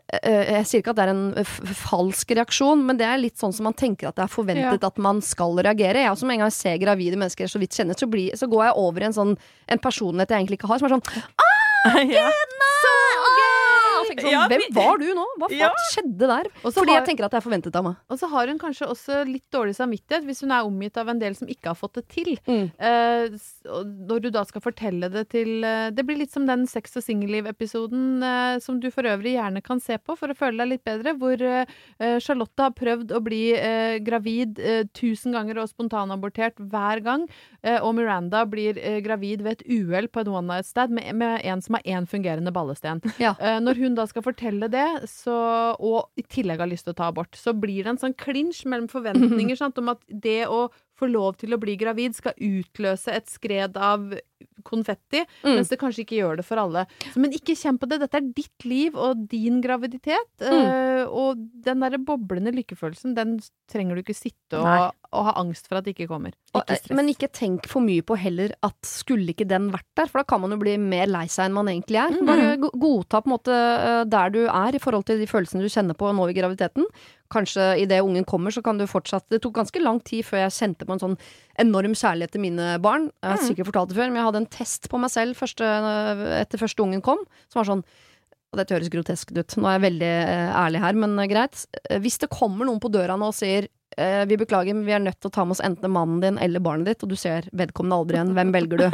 Speaker 1: jeg sier ikke at det er en falsk reaksjon, men det er litt sånn som man tenker at det er forventet at man skal reagere. Jeg også med en gang ser gravide mennesker så vidt kjenner, så, blir, så går jeg over i en sånn en personlighet jeg egentlig ikke har, som er sånn
Speaker 7: Ja.
Speaker 1: «Ah!» og tenker sånn,
Speaker 7: Ja,
Speaker 1: Hvem var du nå? Hva faen
Speaker 7: Ja.
Speaker 1: skjedde der?
Speaker 6: Også
Speaker 1: Fordi
Speaker 6: har-
Speaker 1: jeg tenker at det er forventet av meg.
Speaker 6: Og så har hun kanskje også litt dårlig samvittighet hvis hun er omgitt av en del som ikke har fått det til.
Speaker 1: Mm.
Speaker 6: Eh, når du da skal fortelle det til eh, Det blir litt som den sex og singelliv-episoden eh, som du for øvrig gjerne kan se på for å føle deg litt bedre, hvor eh, Charlotte har prøvd å bli eh, gravid eh, tusen ganger og spontanabortert hver gang, og Miranda blir gravid ved et uhell på et one night stand med, med en som har én fungerende ballesten.
Speaker 1: Ja.
Speaker 6: Eh, når hun da skal fortelle det, så, og i tillegg har lyst til å ta abort, så blir det en sånn klinsj mellom forventninger sant, om at det å få lov til å bli gravid skal utløse et skred av konfetti,
Speaker 1: Mm.
Speaker 6: mens det kanskje ikke gjør det for alle. Men ikke kjenn på det. Dette er ditt liv og din graviditet.
Speaker 1: Mm.
Speaker 6: eh, og den derre boblende lykkefølelsen, den trenger du ikke sitte og, og ha angst for at det ikke kommer. Ikke
Speaker 1: men ikke tenk for mye på heller at skulle ikke den vært der, for da kan man jo bli mer lei seg enn man egentlig er.
Speaker 6: Mm.
Speaker 1: Bare godta på en måte eh, der du er i forhold til de følelsene du kjenner på nå i graviditeten. Kanskje idet ungen kommer, så kan du fortsatt Det tok ganske lang tid før jeg kjente på en sånn enorm kjærlighet til mine barn. Jeg har
Speaker 6: Mm.
Speaker 1: sikkert fortalt det før, men jeg hadde en test på meg selv første, etter første ungen kom, som var sånn og dette høres groteskt ut, nå er jeg veldig eh, ærlig her, men eh, greit. Hvis det kommer noen på døra nå og sier eh, vi beklager, men vi er nødt til å ta med oss enten mannen din eller barnet ditt, og du ser vedkommende aldri igjen. Hvem velger du?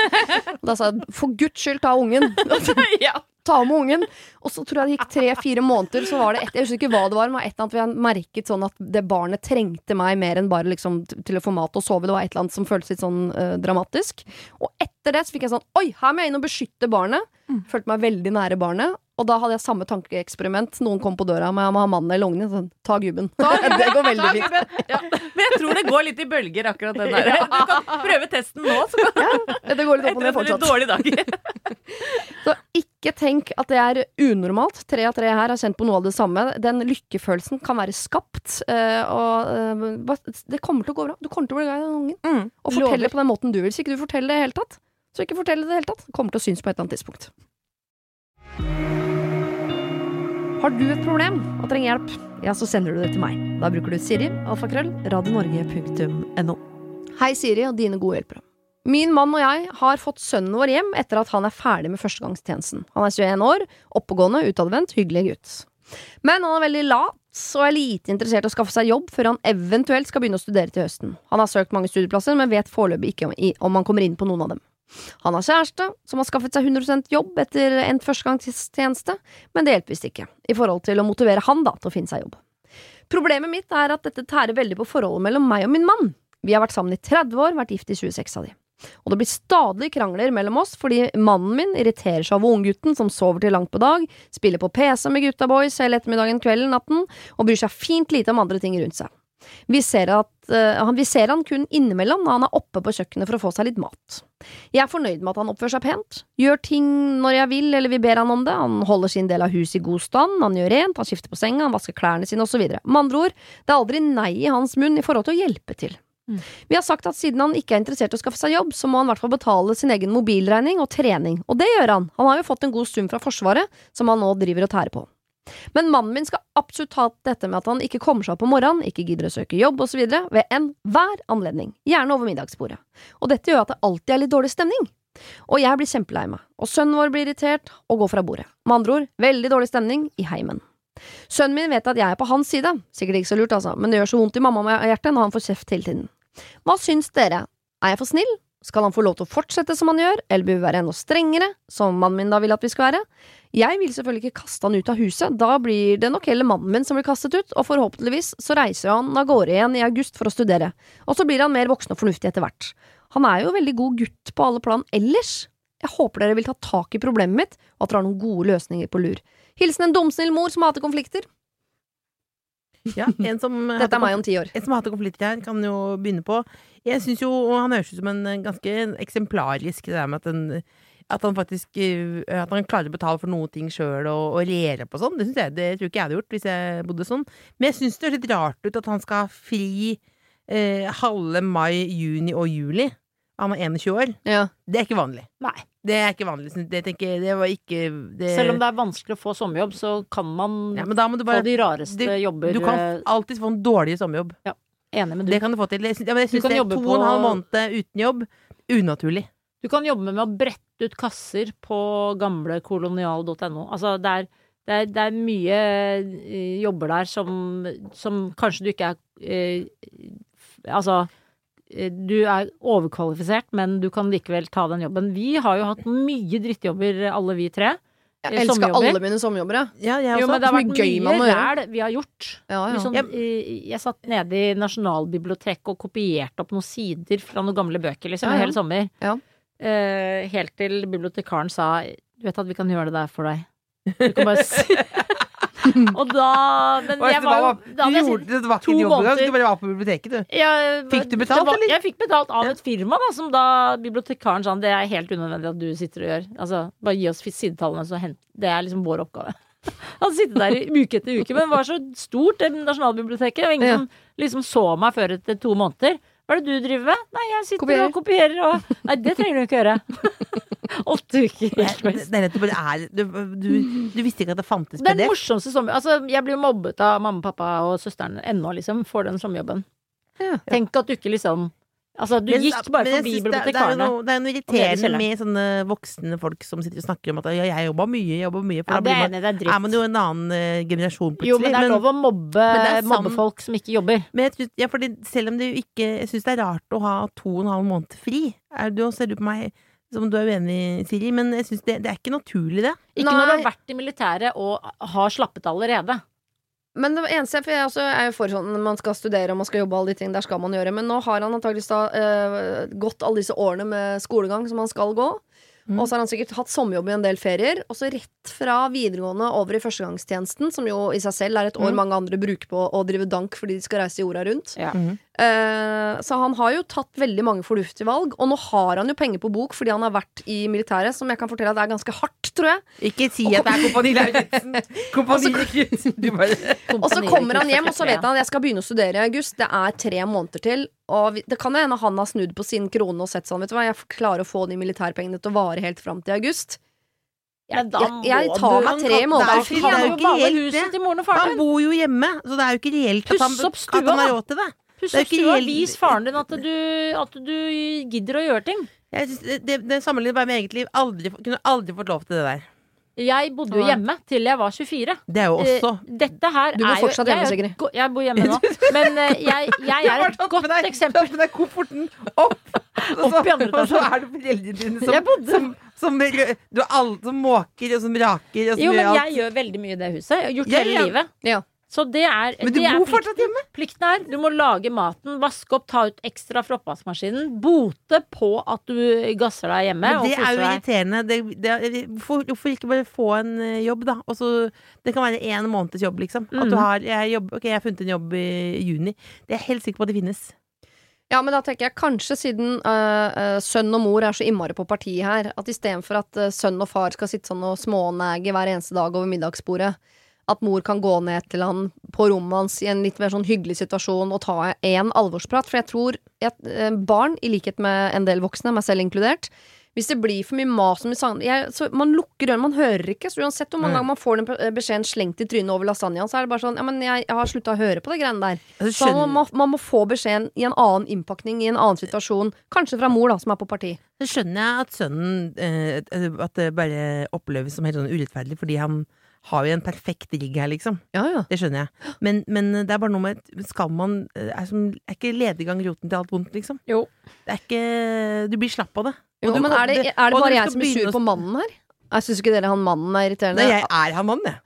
Speaker 1: Og da sa jeg for guds skyld, ta ungen! Ta med ungen! Og så tror jeg det gikk tre-fire måneder, så var det et, jeg husker ikke hva det var, men et eller annet vi har merket sånn at det barnet trengte meg mer enn bare liksom til å få mat og sove. Det var et eller annet som føltes litt sånn eh, dramatisk. Og etter det så fikk jeg sånn Oi, her må jeg inn og beskytte barnet. Følte meg veldig nære barnet. Og da hadde jeg samme tankeeksperiment. Noen kom på døra med må ha mannen eller ungen. Sånn, ta gubben. det går veldig fint.
Speaker 7: Ja, men jeg tror det går litt i bølger, akkurat den der. Du kan prøve testen nå, så
Speaker 1: Det går litt opp og ned fortsatt.
Speaker 7: dårlig dag.
Speaker 1: Så ikke tenk at det er unormalt. Tre av tre her har kjent på noe av det samme. Den lykkefølelsen kan være skapt. eh, og eh, det kommer til å gå bra. Du kommer til å bli glad i den ungen.
Speaker 7: Mm,
Speaker 1: Og fortelle på den måten du vil. Så ikke du forteller det i det hele tatt, så ikke fortell det i det hele tatt. Kommer til å synes på et eller annet tidspunkt. Har du et problem og trenger hjelp, ja, så sender du det til meg. Da bruker du Siri, alfakrøll, radionorge.no. Hei, Siri og dine gode hjelpere. Min mann og jeg har fått sønnen vår hjem etter at han er ferdig med førstegangstjenesten. Han er 21 år, oppegående, utadvendt, hyggelig gutt. Men han er veldig lat og er lite interessert i å skaffe seg jobb før han eventuelt skal begynne å studere til høsten. Han har søkt mange studieplasser, men vet foreløpig ikke om, han kommer inn på noen av dem. Han har kjæreste som har skaffet seg 100% jobb etter endt førstegangstjeneste, men det hjelper visst ikke, i forhold til å motivere han da til å finne seg jobb. Problemet mitt er at dette tærer veldig på forholdet mellom meg og min mann. Vi har vært sammen i 30 år, vært gift i 26 av de. Og det blir stadig krangler mellom oss fordi mannen min irriterer seg over unggutten som sover til langt på dag, spiller på PC med gutta boys hele ettermiddagen, kvelden, natten, og bryr seg fint lite om andre ting rundt seg. Vi ser, at, uh, han, vi ser han kun innimellom når han er oppe på kjøkkenet for å få seg litt mat. Jeg er fornøyd med at han oppfører seg pent, gjør ting når jeg vil eller vi ber han om det, han holder sin del av huset i god stand, han gjør rent, han skifter på senga, han vasker klærne sine osv. Med andre ord, det er aldri nei i hans munn i forhold til å hjelpe til. Vi har sagt at siden han ikke er interessert i å skaffe seg jobb, så må han i hvert fall betale sin egen mobilregning og trening, og det gjør han. Han har jo fått en god sum fra Forsvaret, som han nå driver og tærer på. Men mannen min skal absolutt ha dette med at han ikke kommer seg opp om morgenen, ikke gidder å søke jobb osv. ved enhver anledning, gjerne over middagsbordet. Og dette gjør at det alltid er litt dårlig stemning. Og jeg blir kjempelei meg, og sønnen vår blir irritert og går fra bordet. Med andre ord, veldig dårlig stemning i heimen. Sønnen min vet at jeg er på hans side, sikkert ikke så lurt altså, men det gjør så vondt i mamma og hjertet når han får kjeft hele tiden. Hva syns dere? Er jeg for snill? Skal han få lov til å fortsette som han gjør, eller bør vi være enda strengere, som mannen min da vil at vi skal være? Jeg vil selvfølgelig ikke kaste han ut av huset, da blir det nok heller mannen min som blir kastet ut, og forhåpentligvis så reiser han av gårde igjen i august for å studere, og så blir han mer voksen og fornuftig etter hvert. Han er jo veldig god gutt på alle plan ellers. Jeg håper dere vil ta tak i problemet mitt, og at dere har noen gode løsninger på lur. Hilsen en dumsnill mor som hater konflikter.
Speaker 8: Ja, en som
Speaker 1: Dette er meg om ti år.
Speaker 8: En som har hatt en konflikt her, kan jo begynne på. Jeg syns jo han høres ut som en ganske eksemplarisk, det der med at, en, at han faktisk eh, At han klarer å betale for noen ting sjøl og, og regjere på sånn. Det, jeg, det tror ikke jeg hadde gjort hvis jeg bodde sånn. Men jeg syns det høres litt rart ut at han skal ha fri eh, halve mai, juni og juli. Han er 21 år.
Speaker 1: Ja.
Speaker 8: Det er ikke vanlig.
Speaker 5: Nei.
Speaker 8: Det er ikke vanlig. Det, tenker, jeg- det var ikke det,
Speaker 9: Selv om det er vanskelig å få sommerjobb, så kan man
Speaker 8: ja, men da må du
Speaker 9: få de rareste
Speaker 8: du-
Speaker 9: jobber.
Speaker 8: Du kan
Speaker 9: eh,
Speaker 8: alltid få en dårlig sommerjobb.
Speaker 9: Enig med du.
Speaker 8: Det kan du få til. Jeg ja, men jeg syns det er to og en halv måned uten jobb unaturlig.
Speaker 9: Du kan jobbe med å brette ut kasser på gamlekolonial.no. Altså, det er, det, er, det er mye eh, jobber der som, som kanskje du ikke er eh, Altså du er overkvalifisert, men du kan likevel ta den jobben. Vi har jo hatt mye drittjobber, alle vi tre.
Speaker 1: Jeg
Speaker 9: Eh,
Speaker 1: elsker
Speaker 9: sommerjobber.
Speaker 1: alle mine sommerjobber, ja.
Speaker 8: Ja, jeg
Speaker 9: Jo, men det har vært
Speaker 1: mye
Speaker 9: mye ræl vi har gjort.
Speaker 1: Ja, ja.
Speaker 9: Sånn, eh, jeg satt nede i Nasjonalbiblioteket og kopierte opp noen sider fra noen gamle bøker liksom,
Speaker 1: Ja,
Speaker 9: en
Speaker 1: ja.
Speaker 9: hel sommer.
Speaker 1: Ja.
Speaker 9: Eh, helt til bibliotekaren sa Du vet at vi kan gjøre det der for deg. Du kan bare si Og da Men
Speaker 8: Oi,
Speaker 9: jeg var jo da hadde jeg
Speaker 8: gjorde, det var
Speaker 9: to måneder.
Speaker 8: du bare var på biblioteket, du.
Speaker 9: jeg,
Speaker 8: Fikk du betalt,
Speaker 9: var,
Speaker 8: eller?
Speaker 9: Jeg fikk betalt av et firma, da, som da bibliotekaren sa det er helt unødvendig at du sitter og gjør. Altså, bare gi oss sidetallene, så hent Det er liksom vår oppgave. Han sitter der i uke etter uke, men det var så stort, det Nasjonalbiblioteket, og ingen
Speaker 1: Ja.
Speaker 9: som liksom så meg før etter to måneder. Hva er det du driver med? Nei, jeg sitter
Speaker 1: Kopierer.
Speaker 9: og kopierer og Nei, det trenger du ikke gjøre. Åtte uker.
Speaker 8: Det, det, er du, du, du visste ikke at det fantes
Speaker 9: Den morsomste sommer... Altså, jeg blir mobbet av mamma, pappa og søsteren ennå, liksom, for den sommerjobben.
Speaker 1: Ja.
Speaker 9: Tenk at du ikke liksom Altså, du
Speaker 8: Men-
Speaker 9: gikk bare
Speaker 8: men
Speaker 9: forbi
Speaker 8: bibliotekarene. det, det, er noe, er irriterende med sånne voksne folk som sitter og snakker om at ja, jeg jobba mye, jeg jobba mye. For
Speaker 9: Ja,
Speaker 8: da
Speaker 9: det
Speaker 8: man,
Speaker 9: er
Speaker 8: er man jo en annen uh, generasjon plutselig.
Speaker 9: Jo, men det er lov å mobbe,
Speaker 8: Men
Speaker 9: mobbe folk som ikke jobber.
Speaker 8: Men jeg tror, ja, fordi selv om det jo ikke Jeg syns det er rart å ha to og en halv måned fri. Er du, ser du på meg som du er uenig, Siri, men jeg synes det, det er ikke naturlig, det.
Speaker 9: Ikke når du har vært i militæret og har slappet allerede.
Speaker 1: Men det eneste, for jeg er jo for sånn man skal studere og man skal jobbe, alle de ting, der skal man gjøre. Men nå har han antakeligvis da eh, gått alle disse årene med skolegang som han skal gå.
Speaker 8: Mm.
Speaker 1: Og så har han sikkert hatt sommerjobb i en del ferier. Og så rett fra videregående over i førstegangstjenesten, som jo i seg selv er et år
Speaker 8: Mm.
Speaker 1: mange andre bruker på å drive dank fordi de skal reise jorda rundt.
Speaker 9: Ja.
Speaker 8: Mhm.
Speaker 1: Eh, så han har jo tatt veldig mange fornuftige valg. Og nå har han jo penger på bok fordi han har vært i militæret, som jeg kan fortelle at er ganske hardt, tror jeg.
Speaker 8: Ikke si at det er Kompani Lauritzen. Kompani Lauritzen.
Speaker 1: Og så kommer han hjem, og så vet han at jeg skal begynne å studere i august. Det er tre måneder til. Og det kan hende han har snudd på sin krone og sett sånn, vet du hva, jeg klarer å få de militærpengene til å vare helt fram til august.
Speaker 9: Men da
Speaker 1: Jeg, jeg tar meg tre
Speaker 8: er
Speaker 1: måneder fri.
Speaker 9: Han
Speaker 8: det det. bor jo hjemme, så det er jo ikke reelt at han, at han har råd til det. Ikke
Speaker 9: stua, vis faren din at du, at du gidder å gjøre ting.
Speaker 8: Jeg synes, det, det, sammenligner bare med eget liv. Aldri, kunne aldri fått lov til det der.
Speaker 9: Jeg bodde jo hjemme til jeg var 24.
Speaker 8: Det er jo også
Speaker 9: Eh, Dette her
Speaker 1: Du bor fortsatt hjemme, Sigrid.
Speaker 9: Jeg bor hjemme nå. Men eh, jeg, jeg er et godt eksempel.
Speaker 8: med deg kofferten opp, og så,
Speaker 9: Opp i andre
Speaker 8: og så er det foreldrene dine som, som, som, du alle som måker og som raker og som
Speaker 9: Jo,
Speaker 8: gjør alt.
Speaker 9: jeg gjør veldig mye i det huset. Jeg har gjort
Speaker 8: Ja,
Speaker 9: hele
Speaker 8: ja.
Speaker 9: livet.
Speaker 1: Ja.
Speaker 9: Så det er
Speaker 8: Men du
Speaker 9: det er
Speaker 8: bor fortsatt hjemme!
Speaker 9: Plikten er du må lage maten, vaske opp, ta ut ekstra fra oppvaskmaskinen. Bote på at du gasser deg hjemme.
Speaker 8: Men
Speaker 9: og
Speaker 8: det er jo irriterende. Det, det, hvorfor, hvorfor ikke bare få en eh, jobb, da? Også, det kan være én måneds jobb, liksom. At du
Speaker 9: Mhm.
Speaker 8: har jeg, jobb, Ok, jeg har funnet en jobb i juni. Det er jeg helt sikker på at det finnes.
Speaker 1: Ja, men da tenker jeg kanskje siden uh, uh, sønn og mor er så innmari på partiet her, at istedenfor at uh, sønn og far skal sitte sånn og smånege hver eneste dag over middagsbordet, at mor kan gå ned til han på rommet hans i en litt mer sånn hyggelig situasjon og ta en alvorsprat. For jeg tror at øh, barn, i likhet med en del voksne, meg selv inkludert, hvis det blir for mye mas om så Man lukker ørene, man hører ikke. Så uansett hvor mange ganger man får den beskjeden slengt i trynet over lasagnaen, så er det bare sånn Ja, men jeg, jeg har slutta å høre på de greiene der. Så man må, man må få beskjeden i en annen innpakning, i en annen situasjon. Kanskje fra mor, da, som er på parti.
Speaker 8: så skjønner jeg at sønnen eh, At det bare oppleves som helt sånn urettferdig, fordi han har jo en perfekt rigg her, liksom.
Speaker 1: Ja, ja.
Speaker 8: Det skjønner jeg. Men, men det er bare noe med Skal man eh, Er, som, er ikke lediggang roten til alt vondt, liksom?
Speaker 9: Jo.
Speaker 8: Det er ikke Du blir slapp av det.
Speaker 1: Jo,
Speaker 8: du
Speaker 1: men er det, er det bare jeg som er sur på mannen her? Jeg syns ikke dere han mannen er irriterende.
Speaker 8: Nei, jeg er han mannen, jeg.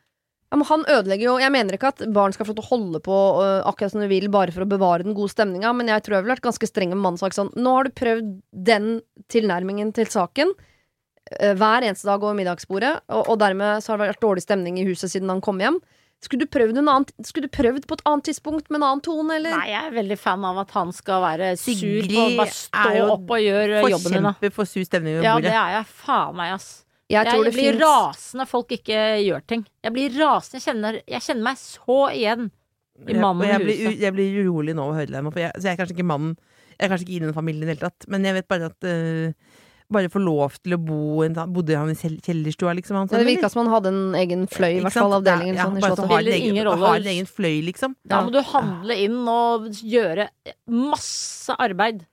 Speaker 1: Ja, men han ødelegger jo Jeg mener ikke at barn skal få lov til å holde på uh, akkurat som de vil, bare for å bevare den gode stemninga, men jeg tror jeg ville vært ganske streng med mannen og sagt sånn Nå har du prøvd den tilnærmingen til saken hver eneste dag over middagsbordet, og, og dermed så har det vært dårlig stemning i huset siden han kom hjem. Skulle du prøvd, en annen, skulle du prøvd på et annet tidspunkt med en annen tone, eller?
Speaker 9: Nei, jeg er veldig fan av at han skal være sur
Speaker 8: Sigrid
Speaker 9: på å bare stå
Speaker 8: jo
Speaker 9: opp og gjøre jobben din.
Speaker 8: Forkjemper for sur stemning ved
Speaker 9: Ja, det er jeg faen meg, ass.
Speaker 1: Jeg
Speaker 9: Jeg,
Speaker 1: jeg
Speaker 9: blir
Speaker 1: finnes
Speaker 9: rasende når folk ikke gjør ting. Jeg blir rasende. Jeg kjenner, jeg kjenner meg så igjen i mannen
Speaker 8: og
Speaker 9: i
Speaker 8: jeg blir,
Speaker 9: huset.
Speaker 8: u- jeg blir urolig nå av å høre deg, for jeg, så jeg er kanskje ikke mannen Jeg er kanskje ikke i den familien i det hele tatt, men jeg vet bare at eh, Bare få lov til å bo en, Bodde han i kjellerstua, liksom? Han,
Speaker 1: Det
Speaker 8: sånn,
Speaker 1: virka som han hadde en egen fløy, i hvert fall
Speaker 8: avdelingen. Ja,
Speaker 1: ja, sånn,
Speaker 8: bare så har
Speaker 9: Spiller
Speaker 8: en egen-
Speaker 9: ingen rolle.
Speaker 8: Har en egen fløy, liksom.
Speaker 9: Da må du handle inn og gjøre masse arbeid.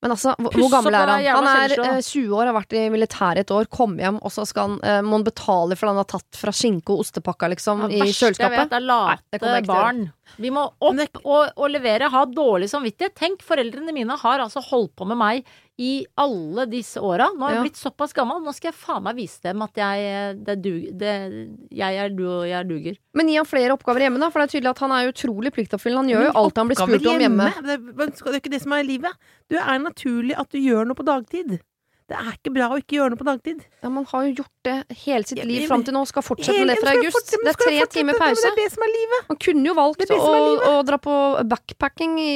Speaker 1: Men altså, hvor, hvor gammel er han? Han er eh, 20 år, har vært i militæret et år, kom hjem, og så skal han, eh, må han betale for han har tatt fra skinke og ostepakka, liksom,
Speaker 9: ja,
Speaker 1: i
Speaker 9: kjøleskapet. jeg vet,
Speaker 1: kjøleskapet.
Speaker 9: er late
Speaker 1: det til å
Speaker 9: barn. Vi må opp og, og levere, ha dårlig samvittighet. Tenk, foreldrene mine har altså holdt på med meg i alle disse åra. Nå har jeg
Speaker 1: Ja.
Speaker 9: blitt såpass gammel. Nå skal jeg faen meg vise dem at jeg, det du, det, jeg er du, og jeg duger.
Speaker 1: Men gi han flere oppgaver hjemme, da, for det er tydelig at han er utrolig pliktoppfyllende. Han gjør jo alt han blir
Speaker 8: spurt
Speaker 1: spurt om hjemme.
Speaker 8: Det, er- det er ikke det som er livet. Du er naturlig at du gjør noe på dagtid. Det er ikke bra å ikke gjøre noe på dagtid.
Speaker 1: Ja, Man har jo gjort det hele sitt liv fram til nå, skal fortsette med det fra august. Det er tre timer pause.
Speaker 8: Det er det som er livet.
Speaker 1: Man kunne jo valgt å, å dra på backpacking i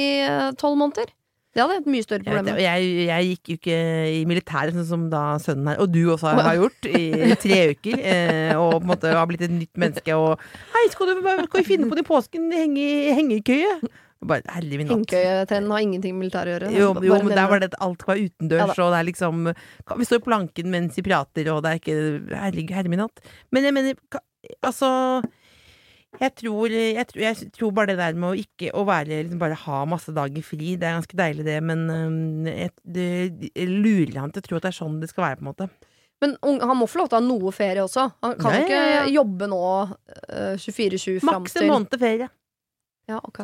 Speaker 1: tolv måneder. Det hadde vært mye større
Speaker 8: Jeg,
Speaker 1: problem
Speaker 8: det, jeg, jeg gikk jo ikke i militæret, sånn som da sønnen her, og du også har, har gjort, i tre uker. Eh, og på en måte har blitt et nytt menneske. Og 'Hei, skal du skal finne på den påsken? Henge i hengekøye?' Bare, herre min natt.
Speaker 1: Hengekøyetrenden har ingenting med militæret å gjøre.
Speaker 8: Jo, jo, men der var det at alt var utendørs,
Speaker 1: Ja
Speaker 8: og det er liksom Vi står i planken mens vi prater, og det er ikke Herregud, herre min hatt. Men jeg mener Altså Jeg tror, jeg, tror, jeg tror bare det der med å ikke å være liksom bare ha masse dager fri, det er ganske deilig det, men jeg, det, jeg lurer han til å tro at det er sånn det skal være, på en måte.
Speaker 1: Men han må få lov til å ha noe ferie også. Han kan
Speaker 8: Nei,
Speaker 1: ikke
Speaker 8: ja, ja.
Speaker 1: jobbe nå eh, 24-7 fram
Speaker 8: Maks en måned ferie.
Speaker 1: ja, ok.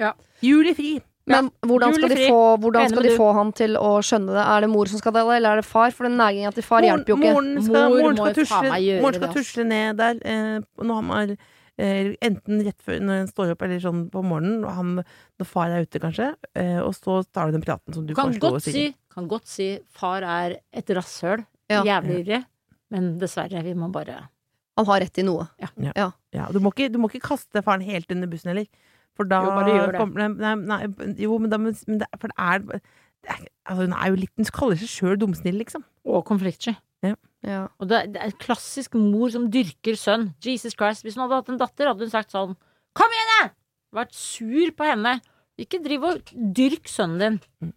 Speaker 8: Ja. Juli fri.
Speaker 1: Men hvordan skal, de få, hvordan skal de få han til å skjønne det? Er det mor som skal det, eller er det far? For den neginga til far hjelper jo ikke.
Speaker 8: Moren skal,
Speaker 9: Mor
Speaker 8: moren skal, tusle, moren skal tusle ned der. Eh, når han er enten rett før når han står opp, eller sånn på morgenen, og han, når far er ute, kanskje. Eh, og så tar du den praten som du
Speaker 9: Kan
Speaker 8: foreslo.
Speaker 9: godt, si, kan godt si far er et rasshøl.
Speaker 1: Ja.
Speaker 9: Jævlig irri. Men dessverre, vi må bare
Speaker 1: Han har rett i noe.
Speaker 8: Ja, du, må ikke, du må ikke kaste faren helt under bussen heller. For da
Speaker 9: Jo, bare gjør det.
Speaker 8: nei, nei, jo, men, da, men det, For det er, det er Altså, hun er jo litt Hun kaller seg sjøl dumsnill, liksom.
Speaker 9: Og konfliktsky.
Speaker 1: Ja.
Speaker 9: Og det, er- det er klassisk mor som dyrker sønn. Jesus Christ. Hvis hun hadde hatt en datter, hadde hun sagt sånn Kom igjen, da! Vært sur på henne. Ikke driv og dyrk sønnen din.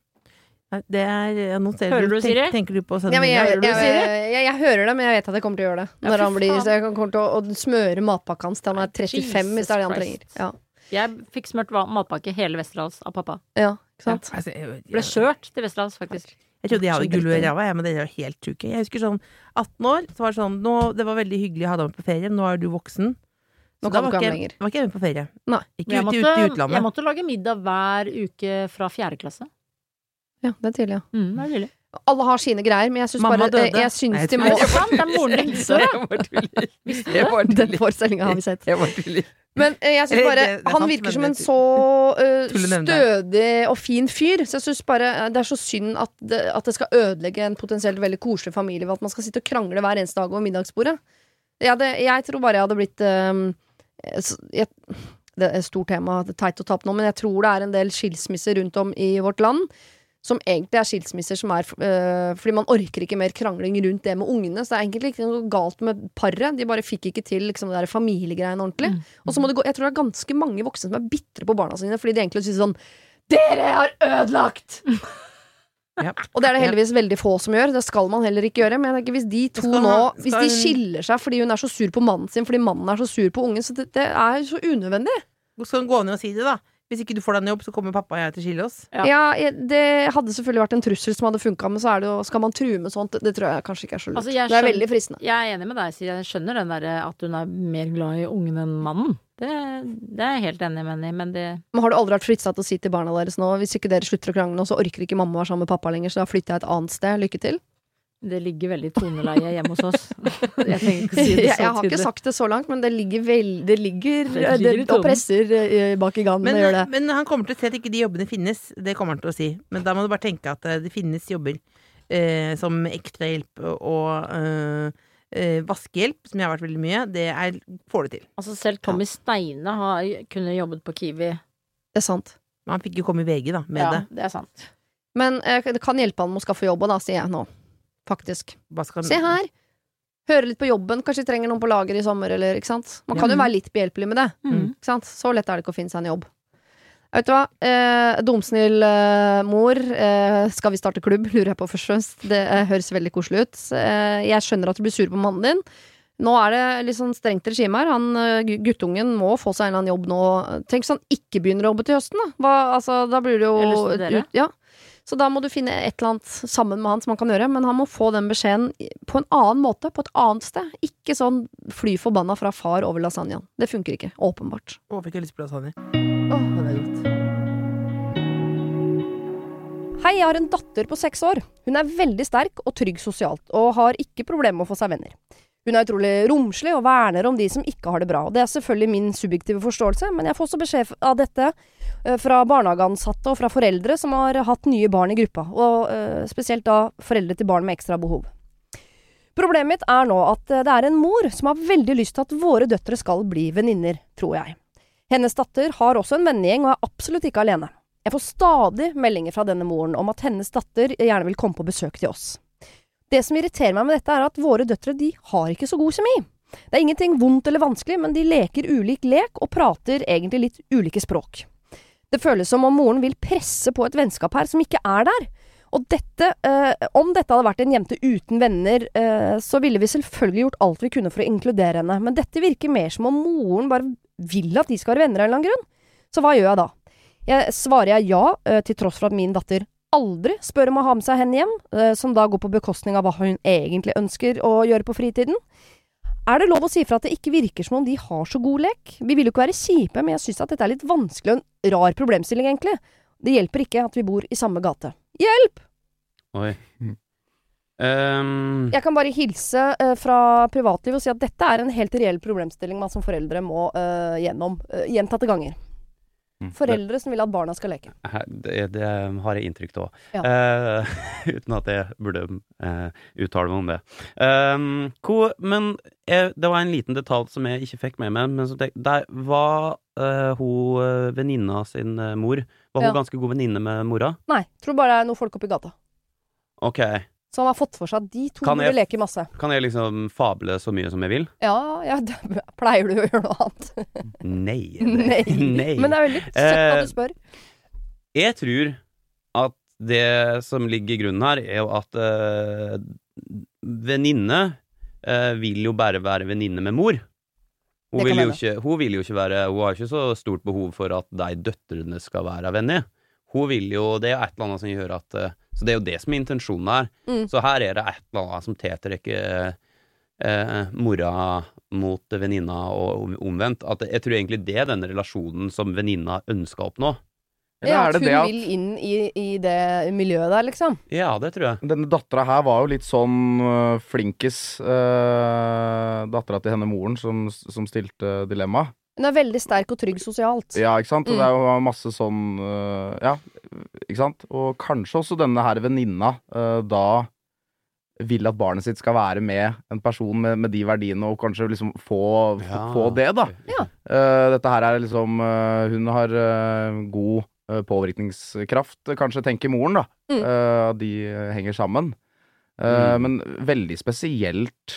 Speaker 8: Nei, Det er jeg noterer,
Speaker 9: Hører du,
Speaker 8: tenk-
Speaker 9: Siri?
Speaker 8: Tenker du på
Speaker 1: Ja,
Speaker 8: sønnen
Speaker 1: men
Speaker 8: din?
Speaker 1: jeg,
Speaker 8: ja?
Speaker 1: jeg, jeg, jeg, jeg hører det, men jeg vet at jeg kommer til å gjøre det.
Speaker 9: Ja,
Speaker 1: Når han blir,
Speaker 9: faen.
Speaker 1: så jeg kommer til å, å smøre matpakka hans til han er 35, hvis det er det han trenger. Ja,
Speaker 9: Jeg fikk smurt matpakke hele Westerdals av pappa.
Speaker 1: ja ikke sant?
Speaker 8: Altså,
Speaker 9: Ble kjørt til Westerdals, faktisk.
Speaker 8: Jeg trodde jeg hadde gull i ræva, men det er jo helt sjuke. Jeg husker sånn 18 år, så var det sånn nå, Det var veldig hyggelig å ha deg med på ferie, nå er du voksen.
Speaker 1: Nå
Speaker 8: Så da
Speaker 1: du
Speaker 8: var
Speaker 1: ikke ha lenger.
Speaker 8: var ikke jeg med på ferie.
Speaker 1: Nei.
Speaker 8: Ikke
Speaker 9: Jeg
Speaker 8: ute
Speaker 9: måtte,
Speaker 8: ut, i
Speaker 9: jeg måtte lage middag hver uke fra fjerde klasse.
Speaker 1: Ja, det er tidlig, ja.
Speaker 9: Mm, det er lille.
Speaker 1: Alle har sine greier, men jeg syns bare
Speaker 8: døde.
Speaker 1: Jeg syns de må
Speaker 9: Det er moren din
Speaker 8: Jeg
Speaker 9: var
Speaker 8: bare
Speaker 1: Den forestillinga har vi sett.
Speaker 8: Jeg bare tuller.
Speaker 1: Men eh, jeg synes bare
Speaker 8: det er
Speaker 1: Han virker som en så eh, stødig og fin fyr. Så jeg syns bare eh, det er så synd at det, at det skal ødelegge en potensielt veldig koselig familie ved at man skal sitte og krangle hver eneste dag over middagsbordet. Jeg, hadde, jeg tror bare jeg hadde blitt eh, jeg, Det er et stort tema, det er teit å ta opp nå, men jeg tror det er en del skilsmisser rundt om i vårt land. Som egentlig er skilsmisser som er eh, fordi man orker ikke mer krangling rundt det med ungene. Så det er egentlig ikke noe galt med paret. De bare fikk ikke til liksom, det der familiegreiene ordentlig. Og så må det gå Jeg tror det er ganske mange voksne som er bitre på barna sine fordi de egentlig synes sånn Dere har ødelagt!
Speaker 8: Ja.
Speaker 1: Og det er det heldigvis veldig få som gjør. Det skal man heller ikke gjøre. Men jeg tenker hvis de to
Speaker 8: Skal
Speaker 1: nå Hvis de skiller seg fordi hun er så sur på mannen sin fordi mannen er så sur på ungen, så det, det er så unødvendig.
Speaker 8: Skal hun gå ned og si det, da? Hvis ikke du får deg en jobb, så kommer pappa og jeg til å skille oss.
Speaker 9: Ja.
Speaker 1: Ja, Det hadde selvfølgelig vært en trussel som hadde funka, men så er det jo Skal man true med sånt? Det, tror jeg kanskje ikke er så lurt.
Speaker 9: Altså,
Speaker 1: det er
Speaker 9: skjønner-
Speaker 1: veldig fristende.
Speaker 9: Jeg er enig med deg, Siri. Jeg skjønner den der at hun er mer glad i ungen enn mannen. Det, det er jeg helt enig med henne i, men det
Speaker 1: Men har du aldri vært fritsatt til å si til barna deres nå hvis ikke dere slutter å krangle nå, så orker ikke mamma å være sammen med pappa lenger, så da flytter jeg et annet sted. Lykke til.
Speaker 9: Det ligger veldig i toneleie hjemme hos oss. Jeg trenger ikke å si det så
Speaker 1: jeg har ikke sagt det så langt, men det ligger vel Det ligger,
Speaker 9: Det ligger
Speaker 1: det, og presser eh, bak i gangen
Speaker 8: Men,
Speaker 1: det.
Speaker 8: men han kommer til å si at ikke de jobbene finnes. Det kommer han til å si. Men da må du bare tenke at eh, det finnes jobber eh, som ekstrahjelp og eh, eh, vaskehjelp, som jeg har vært veldig mye. Det er, får du til.
Speaker 9: Altså Selv Tommy Steine har kunne jobbet på Kiwi.
Speaker 1: Det er sant.
Speaker 8: Men han fikk jo komme i VG da, med
Speaker 9: Ja,
Speaker 8: det.
Speaker 9: det er sant.
Speaker 1: Men eh, det kan hjelpe han med å skaffe jobb, da sier jeg nå. Faktisk. Se her! Høre litt på jobben. Kanskje de trenger noen på lager i sommer, eller ikke sant. Man kan jo være litt behjelpelig med det.
Speaker 9: Mm.
Speaker 1: Ikke sant? Så lett er det ikke å finne seg en jobb. Vet du hva? Eh, Dumsnill eh, mor. Eh, skal vi starte klubb? Lurer jeg på først og fremst. Det eh, høres veldig koselig ut. Eh, jeg skjønner at du blir sur på mannen din. Nå er det litt sånn strengt regime her. Han, eh, guttungen må få seg en eller annen jobb nå. Tenk hvis han ikke begynner å jobbe til høsten, da. Hva, altså, da blir det jo
Speaker 9: Eller studere.
Speaker 1: ut- Ja. Så da må du finne et eller annet sammen med han som han kan gjøre, men han må få den beskjeden på en annen måte, på et annet sted. Ikke sånn fly forbanna fra far over lasagnaen. Det funker ikke. Åpenbart.
Speaker 8: Å, fikk jeg lyst på lasagne. Åh, det er godt.
Speaker 1: Hei, jeg har en datter på seks år. Hun er veldig sterk og trygg sosialt, og har ikke problemer med å få seg venner. Hun er utrolig romslig og verner om de som ikke har det bra, og det er selvfølgelig min subjektive forståelse, men jeg får også beskjed av dette fra barnehageansatte og fra foreldre som har hatt nye barn i gruppa, og eh, spesielt da foreldre til barn med ekstra behov. Problemet mitt er nå at eh, det er en mor som har veldig lyst til at våre døtre skal bli venninner, tror jeg. Hennes datter har også en vennegjeng og er absolutt ikke alene. Jeg får stadig meldinger fra denne moren om at hennes datter gjerne vil komme på besøk til oss. Det som irriterer meg med dette, er at våre døtre de har ikke så god kjemi. Det er ingenting vondt eller vanskelig, men de leker ulik lek og prater egentlig litt ulike språk. Det føles som om moren vil presse på et vennskap her som ikke er der. Og dette, eh, om dette hadde vært en jente uten venner, eh, så ville vi selvfølgelig gjort alt vi kunne for å inkludere henne, men dette virker mer som om moren bare vil at de skal være venner av en eller annen grunn. Så hva gjør jeg da? Jeg svarer jeg ja, eh, til tross for at min datter aldri spør om å ha med seg henne hjem, eh, som da går på bekostning av hva hun egentlig ønsker å gjøre på fritiden. Er det lov å si fra at det ikke virker som om de har så god lek? Vi vil jo ikke være kjipe, men jeg syns at dette er litt vanskelig og en rar problemstilling, egentlig. Det hjelper ikke at vi bor i samme gate. Hjelp!
Speaker 10: Oi. Um...
Speaker 1: Jeg kan bare hilse uh, fra privatlivet og si at dette er en helt reell problemstilling man som foreldre må uh, gjennom uh, gjentatte ganger.
Speaker 10: Mm,
Speaker 1: Foreldre som vil at barna skal leke.
Speaker 10: det, det, det har jeg inntrykk av.
Speaker 1: Ja.
Speaker 10: Uh, uten at jeg burde uh, uttale meg om det. Ehm, hvor, men jeg, det var en liten detalj som jeg ikke fikk med meg. Men så der var uh, hun eh, venninna sin mor Var hun
Speaker 1: Ja.
Speaker 10: ganske god venninne med mora?
Speaker 1: Nei, tror bare det er noen folk oppi gata.
Speaker 10: Ok.
Speaker 1: Så han har fått for seg at de to
Speaker 10: Kan jeg-
Speaker 1: leke masse.
Speaker 10: Kan jeg liksom fable så mye som jeg vil?
Speaker 1: Ja, ja, det- pleier du å gjøre noe annet?
Speaker 10: Nei.
Speaker 1: Nei.
Speaker 10: Nei.
Speaker 1: Men det er veldig søtt at
Speaker 10: Eh,
Speaker 1: du spør.
Speaker 10: Jeg tror at det som ligger i grunnen her, er jo at uh, venninne eh, vil jo bare være venninne med mor. Hun vil, ikke, hun vil jo ikke være Hun har ikke så stort behov for at de døtrene skal være venner. Hun vil jo Det er jo et eller annet som gjør at eh, Så det er jo det som er intensjonen her.
Speaker 1: Mm.
Speaker 10: Så her er det et eller annet som tiltrekker eh, mora mot venninna og omvendt. At jeg tror egentlig det er den relasjonen som venninna ønsker å oppnå.
Speaker 11: Eller
Speaker 1: Ja,
Speaker 11: er
Speaker 1: at
Speaker 11: det
Speaker 1: hun
Speaker 11: det at
Speaker 1: vil inn i, i det miljøet der, liksom.
Speaker 10: Ja, det tror jeg.
Speaker 11: denne dattera her var jo litt sånn øh, flinkis. Uh, dattera til henne moren som, som stilte dilemma.
Speaker 1: Hun er veldig sterk og trygg sosialt.
Speaker 11: Ja, ikke sant? Og
Speaker 1: Mm.
Speaker 11: det er jo masse sånn øh, Ja, ikke sant? Og kanskje også denne her venninna øh, da vil at barnet sitt skal være med en person med, med de verdiene, og kanskje liksom få, få,
Speaker 10: Ja.
Speaker 11: få det, da.
Speaker 1: Ja.
Speaker 11: Uh, dette her er liksom uh, Hun har uh, god påvirkningskraft, kanskje, tenker moren, da.
Speaker 1: Mm.
Speaker 11: Eh, de henger sammen. Eh,
Speaker 10: Mm.
Speaker 11: Men veldig spesielt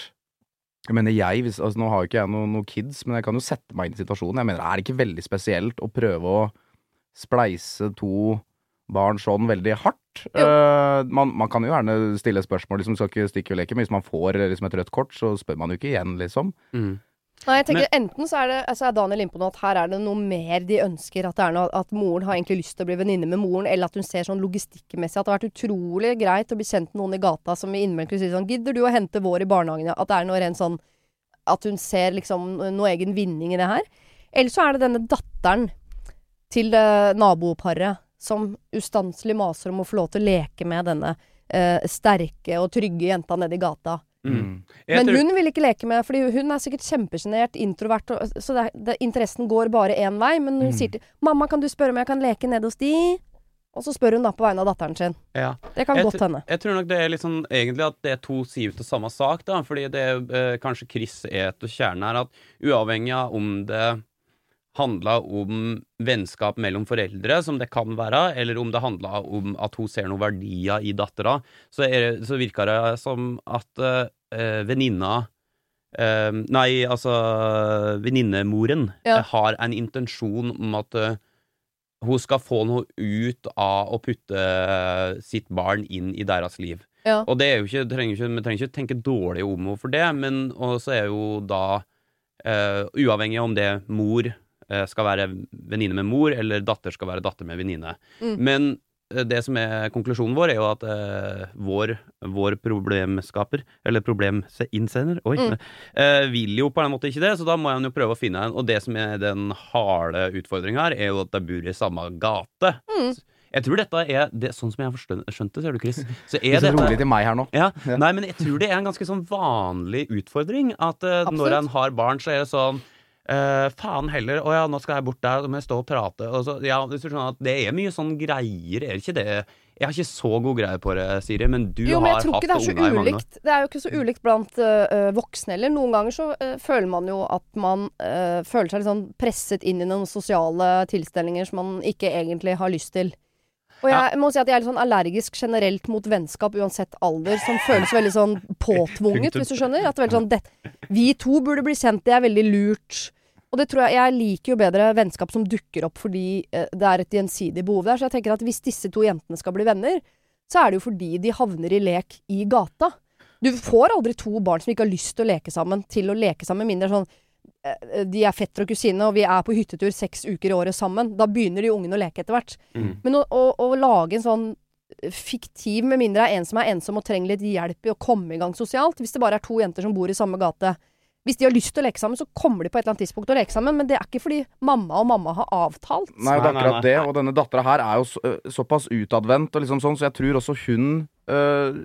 Speaker 11: jeg mener jeg, hvis, altså Nå har jo ikke jeg noen noe kids, men jeg kan jo sette meg inn i situasjonen. Jeg mener, Er det ikke veldig spesielt å prøve å spleise to barn sånn veldig hardt? Eh, man, man kan jo gjerne stille spørsmål, liksom, skal ikke stikke og leke, men hvis man får liksom, et rødt kort, så spør man jo ikke igjen, liksom.
Speaker 10: Mm.
Speaker 1: Nei, jeg tenker Enten så er det altså er Daniel inne på noe at her er det noe mer de ønsker. At, det er noe, at moren har egentlig lyst til å bli venninne med moren, eller at hun ser sånn logistikkmessig at det har vært utrolig greit å bli kjent med noen i gata som innimellom sier si sånn 'Gidder du å hente vår i barnehagen?' ja?» At det er noe rent sånn At hun ser liksom noe egen vinning i det her. Eller så er det denne datteren til uh, naboparet som ustanselig maser om å få lov til å leke med denne eh, sterke og trygge jenta nede i gata.
Speaker 10: Mm.
Speaker 1: Men
Speaker 10: tror-
Speaker 1: hun vil ikke leke med, fordi hun er sikkert kjempesjenert, introvert, og, så det, det, interessen går bare én vei. Men hun
Speaker 11: Mm.
Speaker 1: sier til 'mamma, kan du spørre om jeg kan leke nede hos de?' Og så spør hun da på vegne av datteren sin.
Speaker 10: Ja.
Speaker 1: Det kan
Speaker 10: Jeg
Speaker 1: godt hende.
Speaker 10: Jeg tror nok det er litt sånn egentlig at det er to sider til samme sak, da. Fordi det er eh, kanskje Chris er et og kjernen her, at uavhengig av om det handla om vennskap mellom foreldre, som det kan være, eller om det handla om at hun ser noen verdier i dattera, så, er, så virker det som at øh, venninna øh, Nei, altså venninnemoren
Speaker 1: Ja.
Speaker 10: eh, har en intensjon om at øh, hun skal få noe ut av å putte sitt barn inn i deres liv.
Speaker 1: Ja.
Speaker 10: Og det er jo ikke, trenger ikke, vi trenger ikke tenke dårlig om henne for det, men så er jo da Uh, Uavhengig av om det mor skal være venninne med mor, eller datter skal være datter med venninne.
Speaker 1: Mm.
Speaker 10: Men eh, det som er konklusjonen vår, er jo at uh, vår, vår problemskaper, eller probleminnsender, oi,
Speaker 1: Mm.
Speaker 10: uh, vil jo på en måte ikke det, så da må han jo prøve å finne en. Og det som er den harde utfordringa her, er jo at de bor i samme gate.
Speaker 1: Mm.
Speaker 10: Jeg tror dette er det, Sånn som jeg har skjønt det, ser du, Chris, så
Speaker 11: Det
Speaker 10: er
Speaker 11: er så rolig til meg her nå.
Speaker 10: ja,
Speaker 11: Ja.
Speaker 10: Nei, men jeg tror det er en ganske sånn vanlig utfordring. At
Speaker 1: uh,
Speaker 10: når en har barn, så er det sånn eh, faen heller, å ja, nå skal jeg bort der, så må jeg stå og prate. Og så, ja, du skjønner at Det er mye sånn greier, er det ikke det? Jeg har ikke så god greie på det, Siri, men du
Speaker 1: Jo, men jeg
Speaker 10: har
Speaker 1: tror
Speaker 10: hatt
Speaker 1: ikke det er så
Speaker 10: i mange år.
Speaker 1: ulikt. Det er jo ikke så ulikt blant øh, voksne heller. Noen ganger så uh, føler man jo at man føler seg litt sånn presset inn i noen sosiale tilstelninger som man ikke egentlig har lyst til. Og jeg må si at jeg er litt sånn allergisk generelt mot vennskap uansett alder, som føles veldig sånn påtvunget, hvis du skjønner. At det er veldig sånn det, Vi to burde bli kjent, det er veldig lurt. Og det tror jeg Jeg liker jo bedre vennskap som dukker opp fordi eh, det er et gjensidig behov der. Så jeg tenker at hvis disse to jentene skal bli venner, så er det jo fordi de havner i lek i gata. Du får aldri to barn som ikke har lyst til å leke sammen, til å leke sammen, mindre sånn eh, de er fetter og kusine, og vi er på hyttetur seks uker i året sammen. Da begynner de ungene å leke etter hvert.
Speaker 10: Mm.
Speaker 1: Men å, å, å lage en sånn fiktiv, med mindre det er en som er ensom og trenger litt hjelp i å komme i gang sosialt, hvis det bare er to jenter som bor i samme gate Hvis de har lyst til å leke sammen, så kommer de på et eller annet tidspunkt til å leke sammen, men det er ikke fordi mamma og mamma har avtalt.
Speaker 11: Nei, det er akkurat det. Og denne dattera her er jo så, såpass utadvendt, og liksom sånn, så jeg tror også hun øh,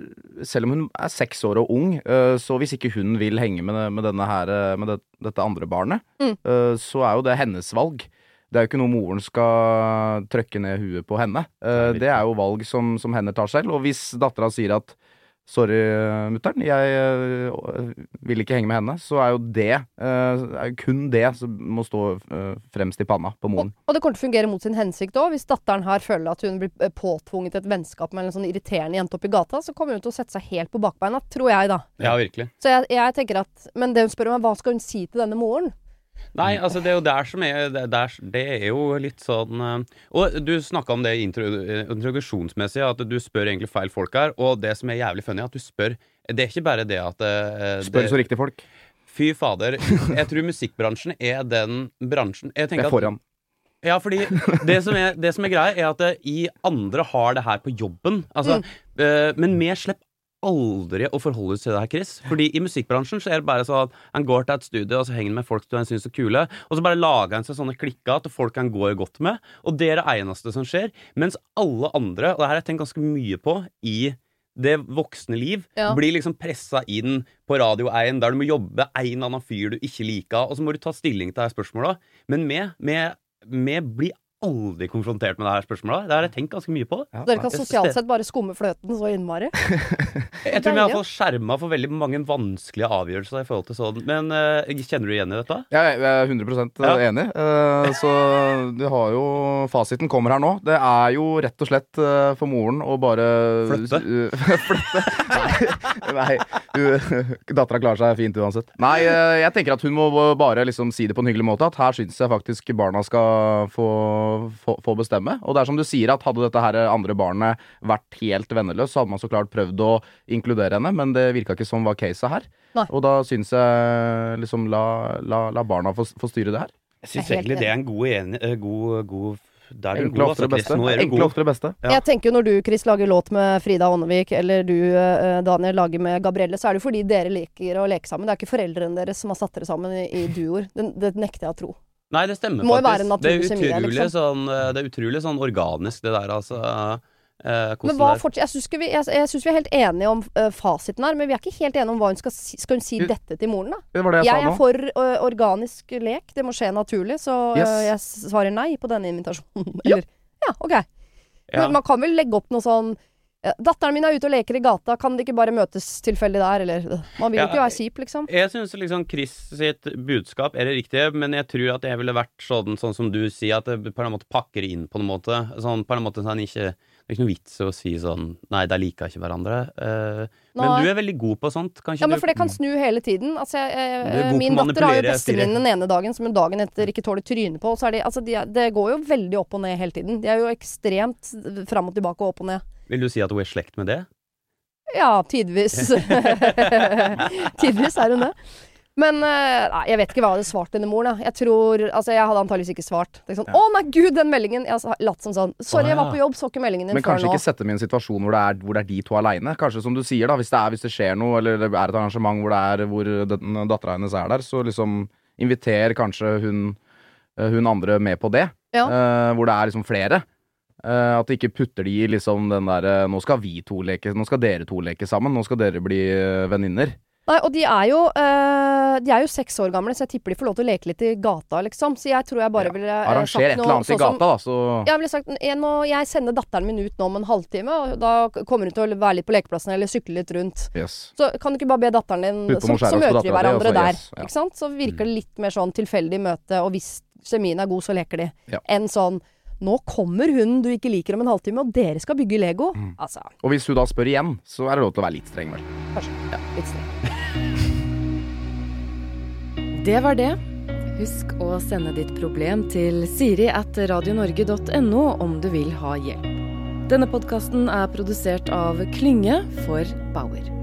Speaker 11: Selv om hun er seks år og ung, øh, så hvis ikke hun vil henge med, med, denne her, med det, dette andre barnet,
Speaker 1: Mm.
Speaker 11: øh, så er jo det hennes valg. Det er jo ikke noe moren skal trøkke ned huet på henne. Eh, det er jo valg som, som henne tar selv. Og hvis dattera sier at Sorry, mutter'n, jeg øh, vil ikke henge med henne. Så er jo det øh, er kun det som må stå øh, fremst i panna på moren.
Speaker 1: Og det kommer til å fungere mot sin hensikt òg. Hvis datteren her føler at hun blir eh, påtvunget et vennskap med en sånn irriterende jente oppi gata, så kommer hun til å sette seg helt på bakbeina, tror jeg, da.
Speaker 10: Ja, virkelig.
Speaker 1: Så jeg, jeg tenker at Men det hun spør om, er hva skal hun si til denne moren?
Speaker 10: Nei, altså det er jo der som er Det, der, det er jo litt sånn eh, Og du snakka om det eh, introduksjonsmessig, at du spør egentlig feil folk her. Og det som er jævlig funny, at du spør Det er ikke bare det at det,
Speaker 11: Spør så riktige folk.
Speaker 10: Fy fader. Jeg tror musikkbransjen er den bransjen jeg
Speaker 11: Det
Speaker 10: tenker
Speaker 11: foran.
Speaker 10: at. Ja, fordi det som er, det som er greia, er at eh, i andre har det her på jobben. Altså, mm. men vi slipper aldri å forholde oss til det her, Chris. Fordi i musikkbransjen så er det bare sånn at han går til et studio, og så henger med folk han syns er kule, og så bare lager han seg sånne klikker at folk han går godt med, og det er det eneste som skjer. Mens alle andre, og det her har jeg tenkt ganske mye på i det voksne liv
Speaker 1: Ja.
Speaker 10: blir liksom pressa inn på Radio 1, der du må jobbe en annen fyr du ikke liker, og så må du ta stilling til de spørsmåla. Men vi, vi, vi blir aldri konfrontert med det her spørsmålet. Det har jeg tenkt ganske mye på.
Speaker 1: Dere kan sosialt sett bare skumme fløten så innmari.
Speaker 10: Jeg tror vi er fått skjerma for veldig mange vanskelige avgjørelser i forhold til sånn. Men uh, kjenner du igjen i dette?
Speaker 11: Jeg er 100
Speaker 10: Ja.
Speaker 11: enig. eh, Så du har jo Fasiten kommer her nå. Det er jo rett og slett uh, for moren å bare
Speaker 10: Flytte?
Speaker 11: Flytte? Nei. nei Dattera klarer seg fint uansett. Nei, eh, jeg tenker at hun må bare liksom si det på en hyggelig måte. At her syns jeg faktisk barna skal få, få, få bestemme. Og det er som du sier, at hadde dette her andre barnet vært helt venneløst, så hadde man så klart prøvd å inkludere henne, men det virka ikke som var caset her.
Speaker 1: Nei.
Speaker 11: Og da syns jeg liksom la, la, la barna få, få styre det her.
Speaker 10: Jeg syns egentlig det er en god, enig, eh, god, god Der er du
Speaker 11: Enkle
Speaker 10: god,
Speaker 11: ofte
Speaker 10: altså, Chris.
Speaker 11: beste.
Speaker 10: Nå er du god.
Speaker 11: beste.
Speaker 10: Ja.
Speaker 1: Jeg tenker jo Når du Chris, lager låt med Frida Ånnevik, eller du eh, Daniel lager med Gabrielle, så er det fordi dere liker å leke sammen. Det er ikke foreldrene deres som har satt dere sammen i, i duoer. Det, det nekter jeg å tro.
Speaker 10: Nei, det stemmer
Speaker 1: Det må
Speaker 10: faktisk. det, er
Speaker 1: kjemi,
Speaker 10: utrolig
Speaker 1: liksom.
Speaker 10: sånn, eh, det er utrolig sånn organisk, det der, altså. eh,
Speaker 1: Men hva fortsatt, jeg syns vi, jeg, jeg synes vi er helt enige om uh, fasiten her, men vi er ikke helt enige om hva hun skal si. Skal hun si
Speaker 11: U
Speaker 1: dette til moren, da?
Speaker 11: Det var det jeg,
Speaker 1: Jeg
Speaker 11: sa
Speaker 1: er
Speaker 11: nå.
Speaker 1: for uh, organisk lek. Det må skje naturlig, så eh,
Speaker 11: Yes.
Speaker 1: jeg svarer nei på denne invitasjonen. Eller Ja, OK.
Speaker 10: Ja.
Speaker 1: Men man kan vel legge opp noe sånn eh, Datteren min er ute og leker i gata, kan de ikke bare møtes tilfeldig der, eller Man vil jo
Speaker 10: Ja,
Speaker 1: ikke være kjip, liksom.
Speaker 10: Jeg syns liksom Chris sitt budskap er det riktige, men jeg tror at det ville vært sånn, sånn som du sier, at det på en måte pakker inn på en måte. Sånn, på en måte sånn ikke Det er ikke noe vits å si sånn Nei, de liker ikke hverandre. Eh, men du er veldig god på sånt. Kanskje
Speaker 1: Ja, men for det kan snu hele tiden. Altså, jeg, jeg, min datter har jo bestevenninnen den ene dagen som hun dagen etter ikke tåler trynet på. Så er de, altså, de, det går jo veldig opp og ned hele tiden. De er jo ekstremt fram og tilbake og opp og ned.
Speaker 10: Vil du si at hun er i slekt med det?
Speaker 1: Ja, tidvis. tidvis er hun det. Men eh, nei, jeg vet ikke hva jeg hadde svart denne moren. Jeg tror, altså jeg hadde antakeligvis ikke svart. Det er sånn, Å nei, gud, den meldingen! Jeg har latt som sånn. Sorry, jeg var på jobb, så ikke meldingen din
Speaker 11: Men
Speaker 1: før
Speaker 11: kanskje ikke sette dem i en situasjon hvor det er, hvor det er de to aleine. Kanskje som du sier, da, hvis det, er, hvis det skjer noe, eller det er et arrangement hvor, det er, hvor den- dattera hennes er der, så liksom inviter kanskje hun, eh, hun andre med på det.
Speaker 1: Ja.
Speaker 11: Uh, hvor det er liksom flere. Eh, at de ikke putter de i liksom den derre Nå skal vi to leke, nå skal dere to leke sammen. Nå skal dere bli uh, venninner.
Speaker 1: Nei, og de er jo uh, De er jo seks år gamle, så jeg tipper de får lov til å leke litt i gata, liksom. Så jeg tror jeg bare ville eh,
Speaker 11: Arranger et eller annet i
Speaker 1: sånn
Speaker 11: gata, da, så
Speaker 1: Jeg ville sagt jeg, må, jeg sender datteren min ut nå om en halvtime, og da kommer hun til å være litt på lekeplassen eller sykle litt rundt.
Speaker 11: yes.
Speaker 1: Så kan du ikke bare be datteren din Så, så møter de hverandre
Speaker 11: også,
Speaker 1: der.
Speaker 11: yes, ja.
Speaker 1: Ikke sant? Så virker det litt mer sånn tilfeldig møte, og hvis kjemien er god, så leker de.
Speaker 11: Ja.
Speaker 1: Enn sånn Nå kommer hun du ikke liker om en halvtime, og dere skal bygge Lego.
Speaker 11: Mm.
Speaker 1: Altså,
Speaker 11: Og hvis hun da spør igjen, så er det lov til å være litt streng, vel.
Speaker 1: kanskje. Litt streng.
Speaker 12: Det var det. Husk å sende ditt problem til siri at radionorge.no om du vil ha hjelp. Denne podkasten er produsert av Klynge for Bauer.